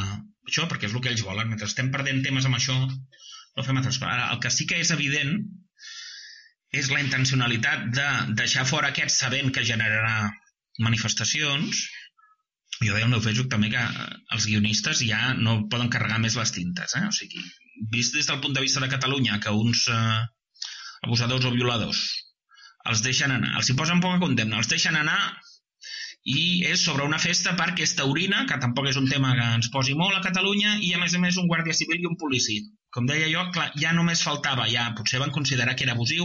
això perquè és el que ells volen. Mentre estem perdent temes amb això, no fem altres coses. El que sí que és evident és la intencionalitat de deixar fora aquest sabent que generarà manifestacions. Jo al meu Facebook també que els guionistes ja no poden carregar més les tintes. Eh? O sigui, vist des del punt de vista de Catalunya que uns eh, abusadors o violadors els deixen anar, els hi posen poca condemna, els deixen anar i és sobre una festa perquè és taurina, que tampoc és un tema que ens posi molt a Catalunya, i a més a més un guàrdia civil i un policia. Com deia jo, clar, ja només faltava, ja potser van considerar que era abusiu,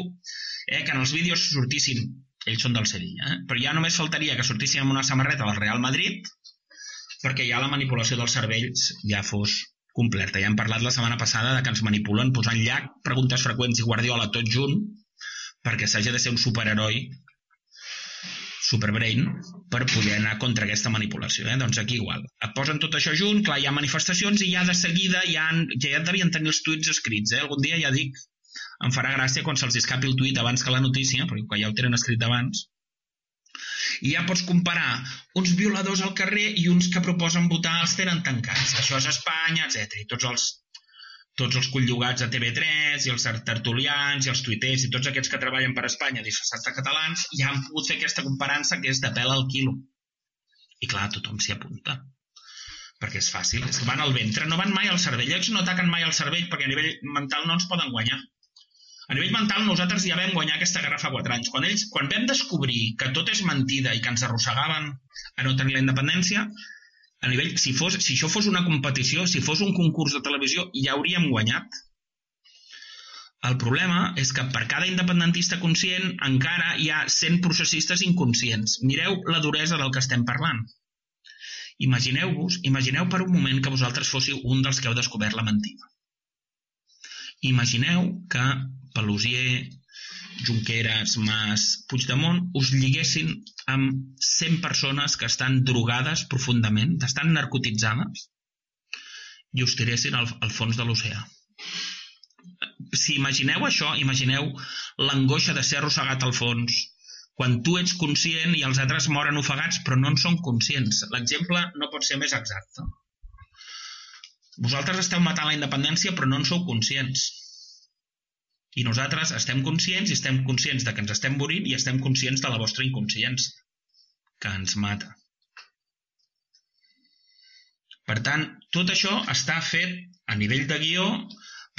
eh, que en els vídeos sortissin, ells són del Sevilla, eh, però ja només faltaria que sortissin amb una samarreta del Real Madrid perquè ja la manipulació dels cervells ja fos completa. Ja hem parlat la setmana passada de que ens manipulen posant llac, preguntes freqüents i Guardiola tot junt perquè s'hagi de ser un superheroi superbrain per poder anar contra aquesta manipulació. Eh? Doncs aquí igual. Et posen tot això junt, clar, hi ha manifestacions i ja de seguida ja, han, ja, devien tenir els tuits escrits. Eh? Algun dia ja dic, em farà gràcia quan se'ls escapi el tuit abans que la notícia, perquè ja ho tenen escrit abans, i ja pots comparar uns violadors al carrer i uns que proposen votar els tenen tancats. Això és Espanya, etc. I tots els, tots els colllugats de TV3 i els tertulians i els tuiters i tots aquests que treballen per Espanya disfressats de catalans ja han pogut fer aquesta comparança que és de pèl al quilo. I clar, tothom s'hi apunta. perquè és fàcil, és que van al ventre, no van mai al cervell. Ells no ataquen mai al cervell perquè a nivell mental no ens poden guanyar. A nivell mental nosaltres ja vam guanyar aquesta guerra fa 4 anys. Quan, ells, quan vam descobrir que tot és mentida i que ens arrossegaven a no tenir la independència, a nivell, si, fos, si això fos una competició, si fos un concurs de televisió, ja hauríem guanyat. El problema és que per cada independentista conscient encara hi ha 100 processistes inconscients. Mireu la duresa del que estem parlant. Imagineu-vos, imagineu per un moment que vosaltres fóssiu un dels que heu descobert la mentida. Imagineu que Pelosier, Junqueras, Mas, Puigdemont us lliguessin amb 100 persones que estan drogades profundament, estan narcotitzades, i us tiressin al, al fons de l'oceà. Si imagineu això, imagineu l'angoixa de ser arrossegat al fons, quan tu ets conscient i els altres moren ofegats però no en són conscients. L'exemple no pot ser més exacte. Vosaltres esteu matant la independència però no en sou conscients. I nosaltres estem conscients i estem conscients de que ens estem morint i estem conscients de la vostra inconsciència, que ens mata. Per tant, tot això està fet a nivell de guió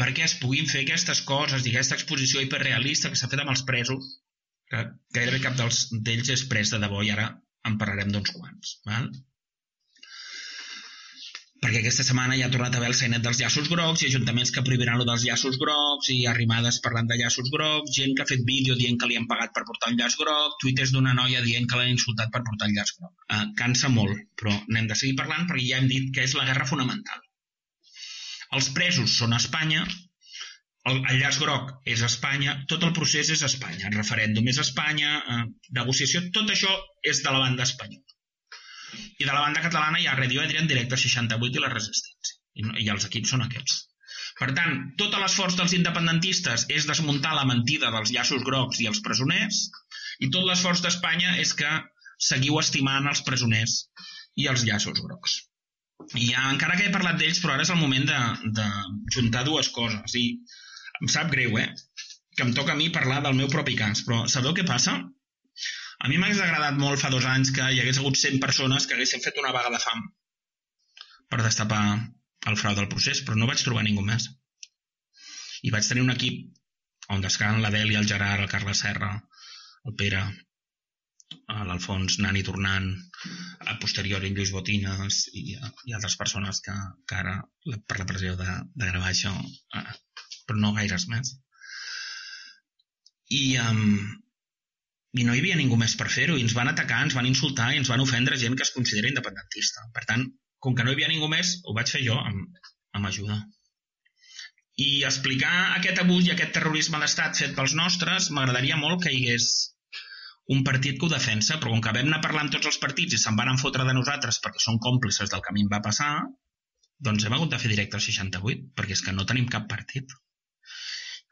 perquè es puguin fer aquestes coses i aquesta exposició hiperrealista que s'ha fet amb els presos que gairebé cap d'ells és pres de debò i ara en parlarem d'uns quants. Val? Perquè aquesta setmana ja ha tornat a haver el sainet dels llaços grocs i ajuntaments que prohibiran lo dels llaços grocs i arribades parlant de llaços grocs, gent que ha fet vídeo dient que li han pagat per portar un llaç groc, tuites d'una noia dient que l'han insultat per portar el llaç groc. Uh, cansa molt, però n'hem de seguir parlant perquè ja hem dit que és la guerra fonamental. Els presos són a Espanya, el, el llaç groc és Espanya, tot el procés és Espanya, el referèndum és Espanya, eh, negociació, tot això és de la banda espanyola. I de la banda catalana hi ha Radio Adrián, Directe 68 i la Resistència. I, I els equips són aquests. Per tant, tot l'esforç dels independentistes és desmuntar la mentida dels llaços grocs i els presoners, i tot l'esforç d'Espanya és que seguiu estimant els presoners i els llaços grocs. I ja, encara que he parlat d'ells, però ara és el moment de, de juntar dues coses. I em sap greu, eh? Que em toca a mi parlar del meu propi cas, però sabeu què passa? A mi m'hagués agradat molt fa dos anys que hi hagués hagut 100 persones que haguessin fet una vaga de fam per destapar el frau del procés, però no vaig trobar ningú més. I vaig tenir un equip on descan l'Adèlia, el Gerard, el Carles Serra, el Pere, l'Alfons Nani Tornant, a posterior en Lluís Botines i, i altres persones que, que ara per la pressió de, de gravar això eh, però no gaires més. I, um, i no hi havia ningú més per fer-ho, i ens van atacar, ens van insultar i ens van ofendre gent que es considera independentista. Per tant, com que no hi havia ningú més, ho vaig fer jo amb, amb ajuda. I explicar aquest abús i aquest terrorisme d'estat fet pels nostres, m'agradaria molt que hi hagués un partit que ho defensa, però com que vam anar parlant tots els partits i se'n van fotre de nosaltres perquè són còmplices del que a mi em va passar, doncs hem hagut de fer directe al 68, perquè és que no tenim cap partit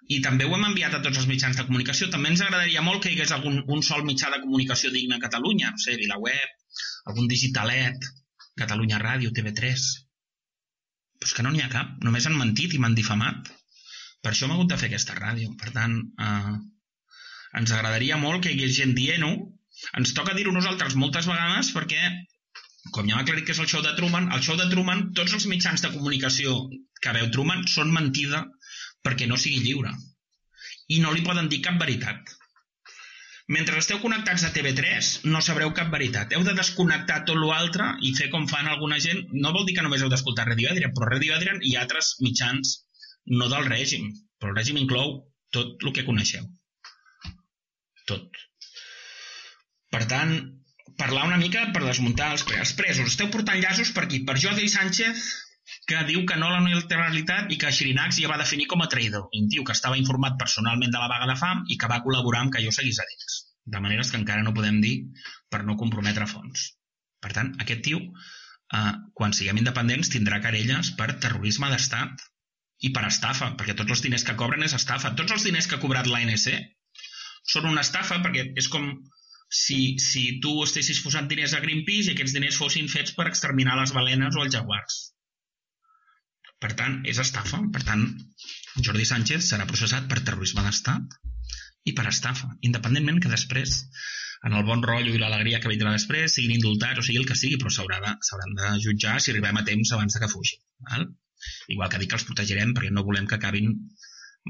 i també ho hem enviat a tots els mitjans de comunicació. També ens agradaria molt que hi hagués algun, un sol mitjà de comunicació digne a Catalunya, no sé, VilaWeb, algun digitalet, Catalunya Ràdio, TV3... Però és que no n'hi ha cap, només han mentit i m'han difamat. Per això hem hagut de fer aquesta ràdio. Per tant, eh, ens agradaria molt que hi hagués gent dient-ho. Ens toca dir-ho nosaltres moltes vegades perquè, com ja m'ha aclarit que és el show de Truman, el show de Truman, tots els mitjans de comunicació que veu Truman són mentida perquè no sigui lliure. I no li poden dir cap veritat. Mentre esteu connectats a TV3, no sabreu cap veritat. Heu de desconnectar tot l'altre i fer com fan alguna gent. No vol dir que només heu d'escoltar Radio Adrian, però Radio Adrian i altres mitjans no del règim. Però el règim inclou tot el que coneixeu. Tot. Per tant, parlar una mica per desmuntar els presos. Esteu portant llaços per aquí? Per Jordi Sánchez, que diu que no la neutralitat i que Xirinacs ja va definir com a traïdor. Un tio que estava informat personalment de la vaga de fam i que va col·laborar amb que jo seguís a dins. De maneres que encara no podem dir per no comprometre fons. Per tant, aquest tio, eh, quan siguem independents, tindrà querelles per terrorisme d'estat i per estafa, perquè tots els diners que cobren és estafa. Tots els diners que ha cobrat l'ANC són una estafa perquè és com si, si tu estessis posant diners a Greenpeace i aquests diners fossin fets per exterminar les balenes o els jaguars per tant, és estafa. Per tant, Jordi Sánchez serà processat per terrorisme d'estat i per estafa, independentment que després en el bon rotllo i l'alegria que vindrà després, siguin indultats o sigui el que sigui, però s'hauran de, de jutjar si arribem a temps abans de que fugin. Val? Igual que dic que els protegirem perquè no volem que acabin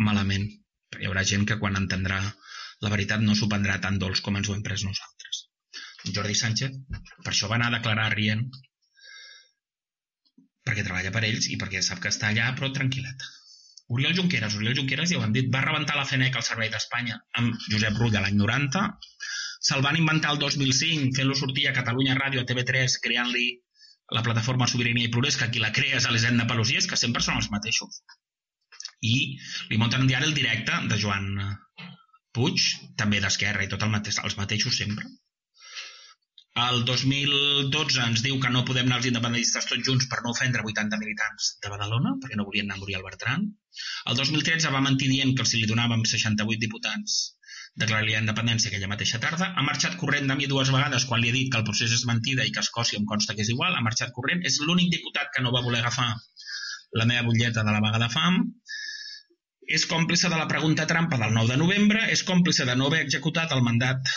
malament. Hi haurà gent que quan entendrà la veritat no s'ho prendrà tan dolç com ens ho hem pres nosaltres. Jordi Sánchez per això va anar a declarar rient perquè treballa per ells i perquè sap que està allà però tranquil·let. Oriol Junqueras, Oriol Junqueras, ja ho hem dit, va rebentar la FENEC al Servei d'Espanya amb Josep Rull a l'any 90, se'l van inventar el 2005 fent-lo sortir a Catalunya Ràdio, a TV3, creant-li la plataforma Sobirania i Progrés, que qui la crea és Elisenda Pelosies, que sempre són els mateixos. I li munten un diari el directe de Joan Puig, també d'Esquerra i tot el mateix, els mateixos sempre. El 2012 ens diu que no podem anar els independentistes tots junts per no ofendre 80 militants de Badalona, perquè no volien anar a Muriel Bertran. El 2013 va mentir dient que si li donàvem 68 diputats declararia independència aquella mateixa tarda. Ha marxat corrent de mi dues vegades quan li he dit que el procés és mentida i que Escòcia em consta que és igual. Ha marxat corrent. És l'únic diputat que no va voler agafar la meva butlleta de la vaga de fam. És còmplice de la pregunta trampa del 9 de novembre. És còmplice de no haver executat el mandat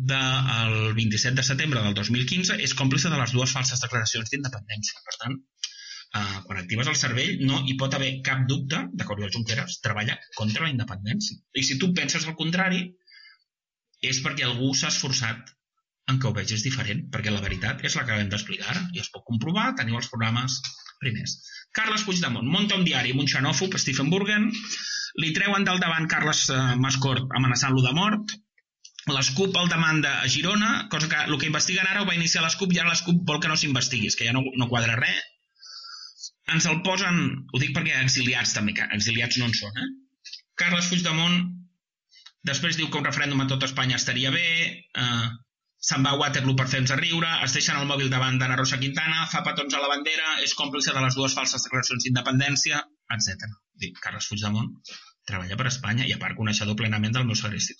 del 27 de setembre del 2015 és còmplice de les dues falses declaracions d'independència. Per tant, eh, quan actives el cervell no hi pot haver cap dubte de que Oriol Junqueras treballa contra la independència. I si tu penses el contrari, és perquè algú s'ha esforçat en que ho vegis diferent, perquè la veritat és la que hem d'explicar i es pot comprovar, teniu els programes primers. Carles Puigdemont munta un diari amb un xenòfob, Stephen Burgen, li treuen del davant Carles eh, Mascort amenaçant-lo de mort, l'ESCUP el demanda a Girona, cosa que el que investiguen ara ho va iniciar l'ESCUP i ara l'ESCUP vol que no s'investigui, que ja no, no quadra res. Ens el posen, ho dic perquè exiliats també, que exiliats no en són, eh? Carles Puigdemont després diu que un referèndum a tot Espanya estaria bé, eh, se'n va a Waterloo per fer-nos riure, es deixen el mòbil davant d'Anna Rosa Quintana, fa petons a la bandera, és còmplice de les dues falses declaracions d'independència, etc. Carles Puigdemont treballa per Espanya i a part coneixedor plenament del meu segrest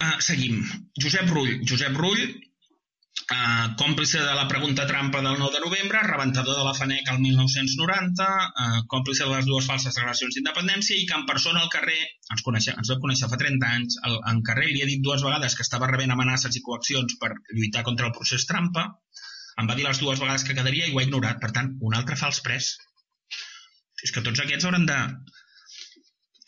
Uh, seguim. Josep Rull. Josep Rull, uh, còmplice de la pregunta trampa del 9 de novembre, rebentador de la FANEC el 1990, uh, còmplice de les dues falses declaracions d'independència i que en persona al carrer, ens, coneixem, ens vam conèixer fa 30 anys, el, en carrer li ha dit dues vegades que estava rebent amenaces i coaccions per lluitar contra el procés trampa, em va dir les dues vegades que quedaria i ho ha ignorat. Per tant, un altre fals pres. És que tots aquests hauran de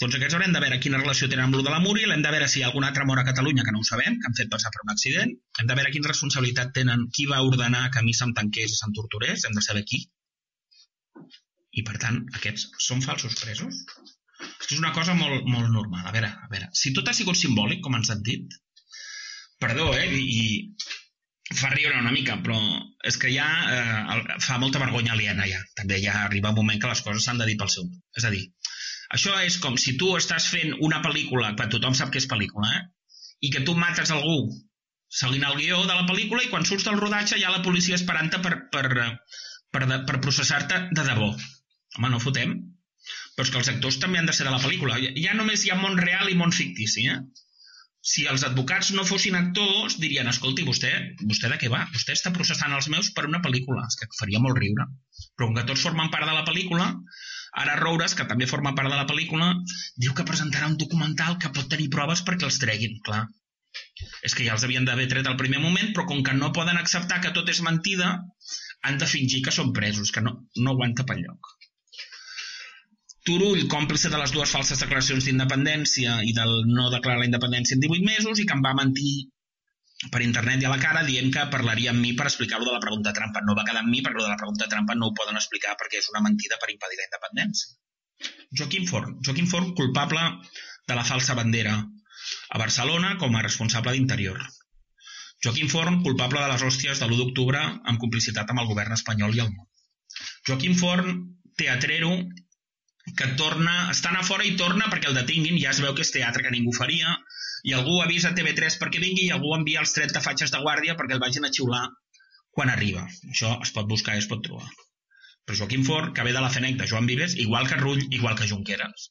tots aquests haurem de veure quina relació tenen amb lo de la Múria, hem de veure si hi ha algun altre mort a Catalunya que no ho sabem, que han fet passar per un accident, hem de veure quina responsabilitat tenen, qui va ordenar que a mi se'm tanqués i se'm torturés, hem de saber qui. I per tant, aquests són falsos presos? És una cosa molt, molt normal. A veure, a veure, si tot ha sigut simbòlic, com ens han dit, perdó, eh, i fa riure una mica, però és que ja eh, fa molta vergonya aliena ja. També ja arriba un moment que les coses s'han de dir pel seu. És a dir, això és com si tu estàs fent una pel·lícula, que tothom sap que és pel·lícula, eh? i que tu mates algú seguint el guió de la pel·lícula i quan surts del rodatge hi ha la policia esperant-te per, per, per, per, per processar-te de debò. Home, no fotem. Però és que els actors també han de ser de la pel·lícula. Ja només hi ha món real i món fictici, eh? Si els advocats no fossin actors, dirien, escolti, vostè, vostè de què va? Vostè està processant els meus per una pel·lícula. És que faria molt riure. Però com que tots formen part de la pel·lícula, Ara Roures, que també forma part de la pel·lícula, diu que presentarà un documental que pot tenir proves perquè els treguin, clar. És que ja els havien d'haver tret al primer moment, però com que no poden acceptar que tot és mentida, han de fingir que són presos, que no, no aguanta pel lloc. Turull, còmplice de les dues falses declaracions d'independència i del no declarar la independència en 18 mesos i que em va mentir per internet i a la cara dient que parlaria amb mi per explicar-lo de la pregunta trampa. No va quedar amb mi perquè de la pregunta trampa no ho poden explicar perquè és una mentida per impedir la independència. Joaquim Forn. Joaquim Forn, culpable de la falsa bandera a Barcelona com a responsable d'Interior. Joaquim Forn, culpable de les hòsties de l'1 d'octubre amb complicitat amb el govern espanyol i el món. Joaquim Forn, teatrero, que torna, està a fora i torna perquè el detinguin, ja es veu que és teatre que ningú faria, i algú avisa TV3 perquè vingui i algú envia els 30 fatxes de guàrdia perquè el vagin a xiular quan arriba. Això es pot buscar i es pot trobar. Però Joaquim Forn, que ve de la FENEC de Joan Vives, igual que Rull, igual que Junqueras.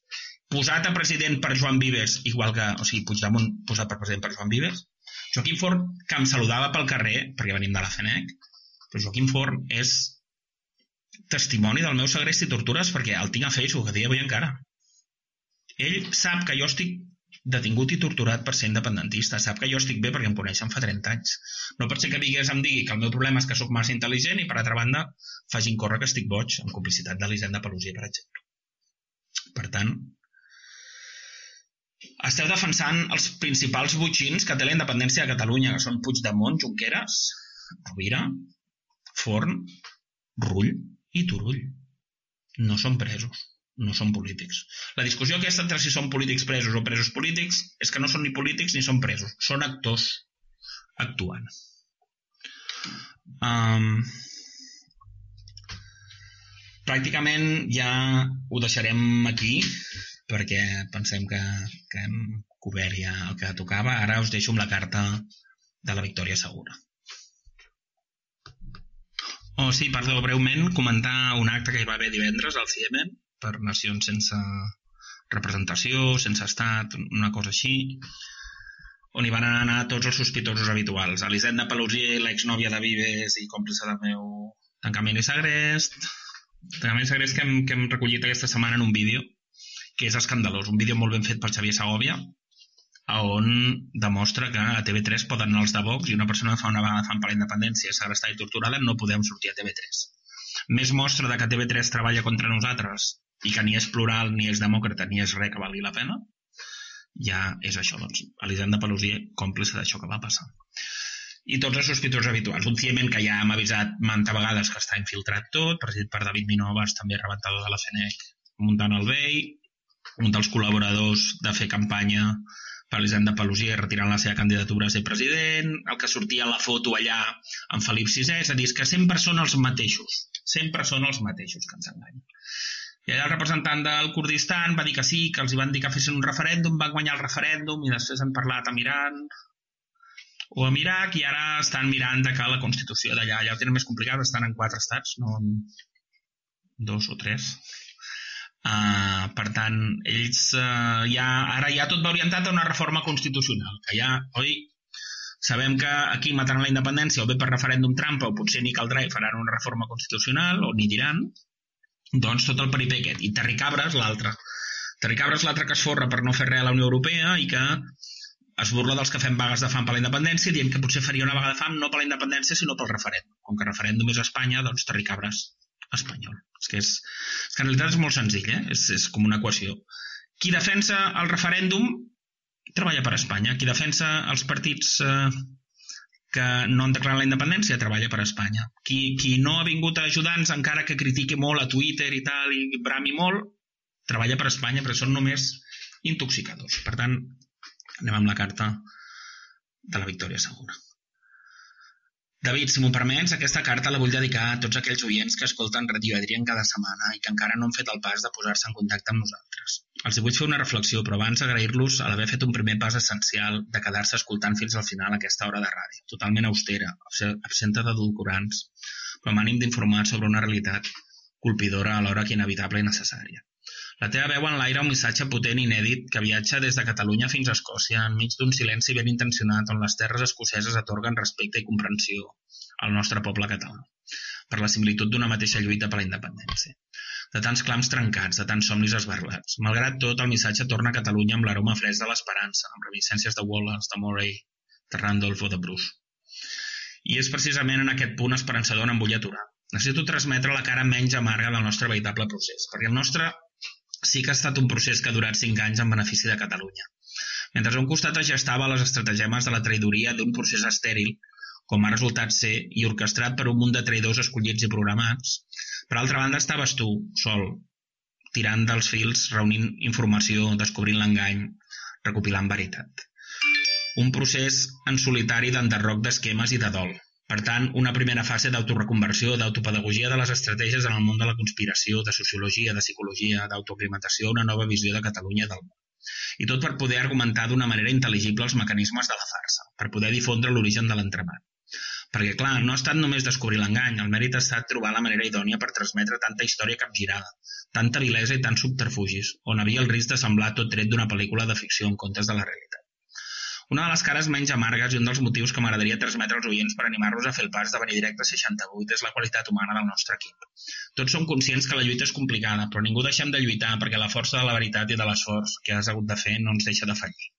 Posat a president per Joan Vives, igual que, o sigui, Puigdemont posat per president per Joan Vives. Joaquim Forn, que em saludava pel carrer, perquè venim de la FENEC, però Joaquim Forn és testimoni del meu segrest i tortures perquè el tinc a Facebook a dia d'avui encara. Ell sap que jo estic detingut i torturat per ser independentista. Sap que jo estic bé perquè em coneixen fa 30 anys. No pot ser que digués, em digui que el meu problema és que sóc massa intel·ligent i, per altra banda, facin córrer que estic boig, en complicitat de l'Hisenda Pelosia, per exemple. Per tant, esteu defensant els principals butxins que té la independència de Catalunya, que són Puigdemont, Junqueras, Rovira, Forn, Rull i Turull. No són presos no són polítics. La discussió aquesta entre si són polítics presos o presos polítics és que no són ni polítics ni són presos, són actors actuant. Um, pràcticament ja ho deixarem aquí perquè pensem que, que hem cobert ja el que tocava. Ara us deixo amb la carta de la victòria segura. Oh, sí, perdó, breument comentar un acte que hi va haver divendres al CIEMEN per nacions sense representació, sense estat, una cosa així, on hi van anar tots els sospitosos habituals. Elisenda Pelusier, l'exnòvia de Vives i còmplice del meu tancament i segrest. Tancament i segrest que hem, que hem recollit aquesta setmana en un vídeo, que és escandalós. Un vídeo molt ben fet per Xavier Segovia, on demostra que a TV3 poden anar els de Vox i una persona que fa una vaga de fam per la independència segrestada i torturada no podem sortir a TV3. Més mostra de que TV3 treballa contra nosaltres i que ni és plural, ni és demòcrata, ni és res que valgui la pena, ja és això, doncs, Elisenda Pelusier, còmplice d'això que va passar. I tots els sospitosos habituals. Un ciemen que ja hem avisat manta vegades que està infiltrat tot, presidit per David Minovas, també rebentador de la FENEC, muntant el vell, un dels col·laboradors de fer campanya per l'Elisenda Pelusier retirant la seva candidatura a ser president, el que sortia a la foto allà amb Felip VI, és a dir, que sempre són els mateixos, sempre són els mateixos que ens enganyen. I allà el representant del Kurdistan va dir que sí, que els hi van dir que fessin un referèndum, van guanyar el referèndum i després han parlat amb Iran o amb Iraq i ara estan mirant de que la Constitució d'allà, allà ho tenen més complicat, estan en quatre estats, no en dos o tres. Uh, per tant, ells uh, ja, ara ja tot va orientat a una reforma constitucional, que ja, oi, sabem que aquí mataran la independència o bé per referèndum trampa o potser ni caldrà i faran una reforma constitucional o ni diran, doncs tot el peripé aquest. I Terry Cabres, l'altre. Terry Cabres, l'altre que es forra per no fer res a la Unió Europea i que es burla dels que fem vagues de fam per la independència dient que potser faria una vaga de fam no per la independència sinó pel referèndum. Com que referèndum és Espanya, doncs Terry Cabres espanyol. És que, és, és que en realitat és molt senzill, eh? és, és com una equació. Qui defensa el referèndum treballa per Espanya. Qui defensa els partits eh, que no han declarat la independència treballa per Espanya. Qui, qui no ha vingut a ajudar-nos, encara que critiqui molt a Twitter i tal, i brami molt, treballa per Espanya, però són només intoxicadors. Per tant, anem amb la carta de la victòria segura. David, si m'ho permets, aquesta carta la vull dedicar a tots aquells oients que escolten Radio Adrián cada setmana i que encara no han fet el pas de posar-se en contacte amb nosaltres. Els vull fer una reflexió, però abans agrair-los a l'haver fet un primer pas essencial de quedar-se escoltant fins al final aquesta hora de ràdio, totalment austera, absenta d'adulcorants, però amb ànim d'informar sobre una realitat colpidora alhora que inevitable i necessària. La teva veu en l'aire un missatge potent i inèdit que viatja des de Catalunya fins a Escòcia enmig d'un silenci ben intencionat on les terres escoceses atorguen respecte i comprensió al nostre poble català per la similitud d'una mateixa lluita per la independència. De tants clams trencats, de tants somnis esbarlats. Malgrat tot, el missatge torna a Catalunya amb l'aroma fresc de l'esperança, amb reminiscències de Wallace, de Murray, de Randolph o de Bruce. I és precisament en aquest punt esperançador on em vull aturar. Necessito transmetre la cara menys amarga del nostre veritable procés, perquè el nostre sí que ha estat un procés que ha durat 5 anys en benefici de Catalunya. Mentre a un costat es gestava les estratagemes de la traïdoria d'un procés estèril, com ha resultat ser, i orquestrat per un munt de traïdors escollits i programats, per altra banda estaves tu, sol, tirant dels fils, reunint informació, descobrint l'engany, recopilant veritat. Un procés en solitari d'enderroc d'esquemes i de dol, per tant, una primera fase d'autoreconversió, d'autopedagogia de les estratègies en el món de la conspiració, de sociologia, de psicologia, d'autoaclimatació, una nova visió de Catalunya del món. I tot per poder argumentar d'una manera intel·ligible els mecanismes de la farsa, per poder difondre l'origen de l'entremat. Perquè, clar, no ha estat només descobrir l'engany, el mèrit ha estat trobar la manera idònia per transmetre tanta història capgirada, tanta vilesa i tants subterfugis, on havia el risc de semblar tot tret d'una pel·lícula de ficció en comptes de la realitat. Una de les cares menys amargues i un dels motius que m'agradaria transmetre als oients per animar-los a fer el pas de venir directe 68 és la qualitat humana del nostre equip. Tots som conscients que la lluita és complicada, però ningú deixem de lluitar perquè la força de la veritat i de l'esforç que has hagut de fer no ens deixa de fallir.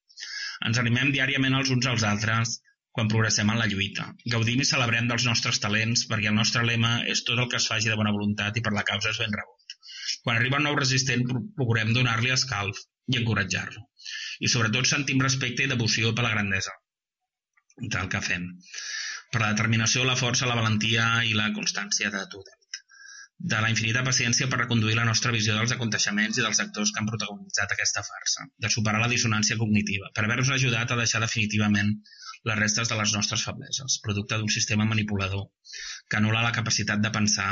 Ens animem diàriament els uns als altres quan progressem en la lluita. Gaudim i celebrem dels nostres talents perquè el nostre lema és tot el que es faci de bona voluntat i per la causa és ben rebut. Quan arriba un nou resistent procurem donar-li escalf i encoratjar-lo. I sobretot sentim respecte i devoció per la grandesa del que fem, per la determinació, la força, la valentia i la constància de tothom de la infinita paciència per reconduir la nostra visió dels aconteixements i dels actors que han protagonitzat aquesta farsa, de superar la dissonància cognitiva, per haver-nos ajudat a deixar definitivament les restes de les nostres febleses, producte d'un sistema manipulador que anul·la la capacitat de pensar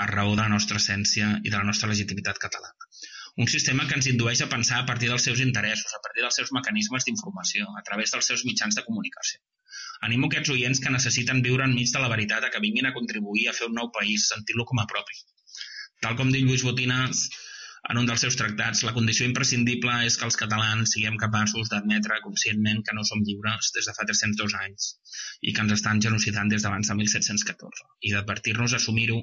a raó de la nostra essència i de la nostra legitimitat catalana. Un sistema que ens indueix a pensar a partir dels seus interessos, a partir dels seus mecanismes d'informació, a través dels seus mitjans de comunicació. Animo aquests oients que necessiten viure enmig de la veritat a que vinguin a contribuir a fer un nou país, sentir-lo com a propi. Tal com diu Lluís Botinas en un dels seus tractats, la condició imprescindible és que els catalans siguem capaços d'admetre conscientment que no som lliures des de fa 302 anys i que ens estan genocidant des d'abans de 1714 i d'advertir-nos a assumir-ho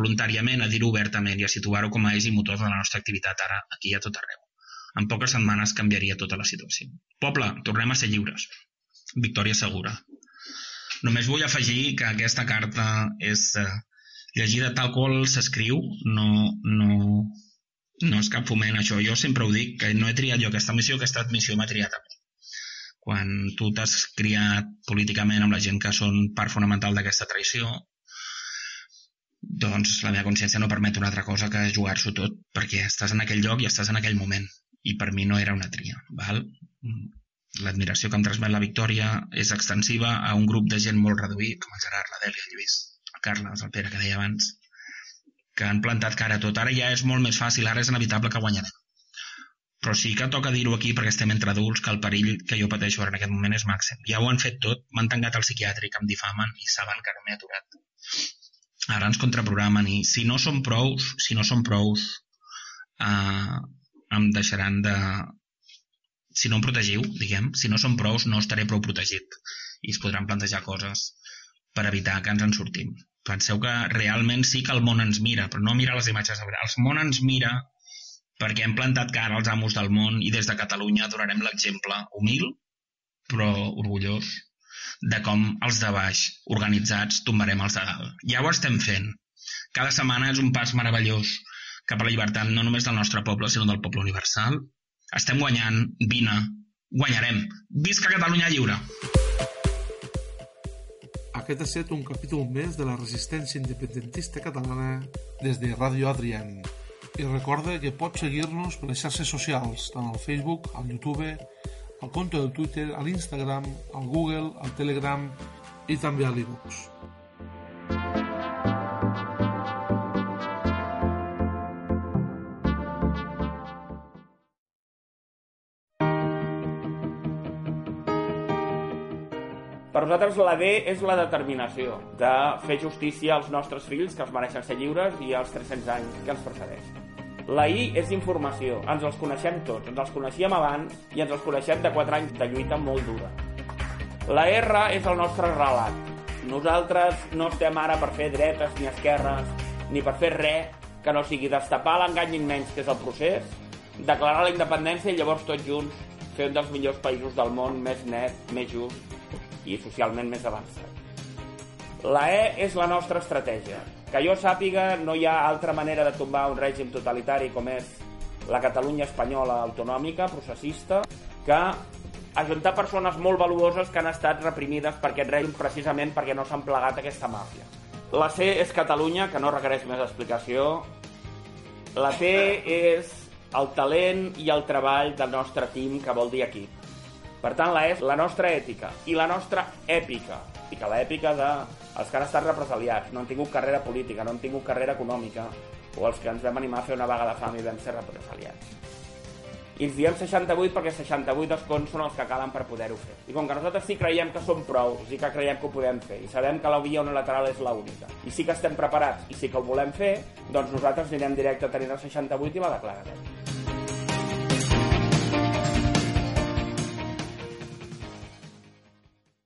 voluntàriament a dir-ho obertament i a situar-ho com a eix i motor de la nostra activitat ara, aquí i a tot arreu. En poques setmanes canviaria tota la situació. Poble, tornem a ser lliures. Victòria segura. Només vull afegir que aquesta carta és eh, llegida tal qual s'escriu, no, no, no és cap foment això. Jo sempre ho dic, que no he triat jo aquesta missió, aquesta missió m'ha triat a mi. Quan tu t'has criat políticament amb la gent que són part fonamental d'aquesta traïció, doncs la meva consciència no permet una altra cosa que jugar-s'ho tot, perquè estàs en aquell lloc i estàs en aquell moment. I per mi no era una tria. Val? L'admiració que em transmet la Victòria és extensiva a un grup de gent molt reduït, com el Gerard, la Dèlia, el Lluís, el Carles, el Pere, que deia abans, que han plantat cara a tot. Ara ja és molt més fàcil, ara és inevitable que guanyarem. Però sí que toca dir-ho aquí perquè estem entre adults que el perill que jo pateixo ara en aquest moment és màxim. Ja ho han fet tot, m'han tancat al psiquiàtric, em difamen i saben que no m'he aturat ara ens contraprogramen i si no som prous, si no som prous, eh, em deixaran de... Si no em protegiu, diguem, si no som prous no estaré prou protegit i es podran plantejar coses per evitar que ens en sortim. Penseu que realment sí que el món ens mira, però no mira les imatges El món ens mira perquè hem plantat cara als amos del món i des de Catalunya donarem l'exemple humil però orgullós de com els de baix, organitzats, tombarem els de dalt. Ja ho estem fent. Cada setmana és un pas meravellós cap a la llibertat no només del nostre poble, sinó del poble universal. Estem guanyant, vine, guanyarem. Visca Catalunya lliure! Aquest ha estat un capítol més de la resistència independentista catalana des de Ràdio Adrián. I recorda que pots seguir-nos per les xarxes socials, tant al Facebook, al YouTube, al compte del Twitter, a l'Instagram, al Google, al Telegram i també a l'Ebox. Nosaltres la D és la determinació de fer justícia als nostres fills que els mereixen ser lliures i als 300 anys que ens precedeixen. La I és informació, ens els coneixem tots, ens els coneixíem abans i ens els coneixem de 4 anys de lluita molt dura. La R és el nostre relat. Nosaltres no estem ara per fer dretes ni esquerres, ni per fer res que no sigui destapar l'engany immens que és el procés, declarar la independència i llavors tots junts fer un dels millors països del món més net, més just i socialment més avançat. La E és la nostra estratègia. Que jo sàpiga, no hi ha altra manera de tombar un règim totalitari com és la Catalunya espanyola autonòmica, processista, que ajuntar persones molt valuoses que han estat reprimides per aquest règim precisament perquè no s'han plegat aquesta màfia. La C és Catalunya, que no requereix més explicació. La T és el talent i el treball del nostre team, que vol dir equip. Per tant, la és la nostra ètica i la nostra èpica, i que l'èpica de els que han estat represaliats, no han tingut carrera política, no han tingut carrera econòmica, o els que ens vam animar a fer una vaga de fam i vam ser represaliats. I ens diem 68 perquè 68 escons són els que calen per poder-ho fer. I com que nosaltres sí creiem que som prou, sí que creiem que ho podem fer, i sabem que la via unilateral és l'única, i sí que estem preparats, i sí que ho volem fer, doncs nosaltres anirem directe a tenir el 68 i la declararem.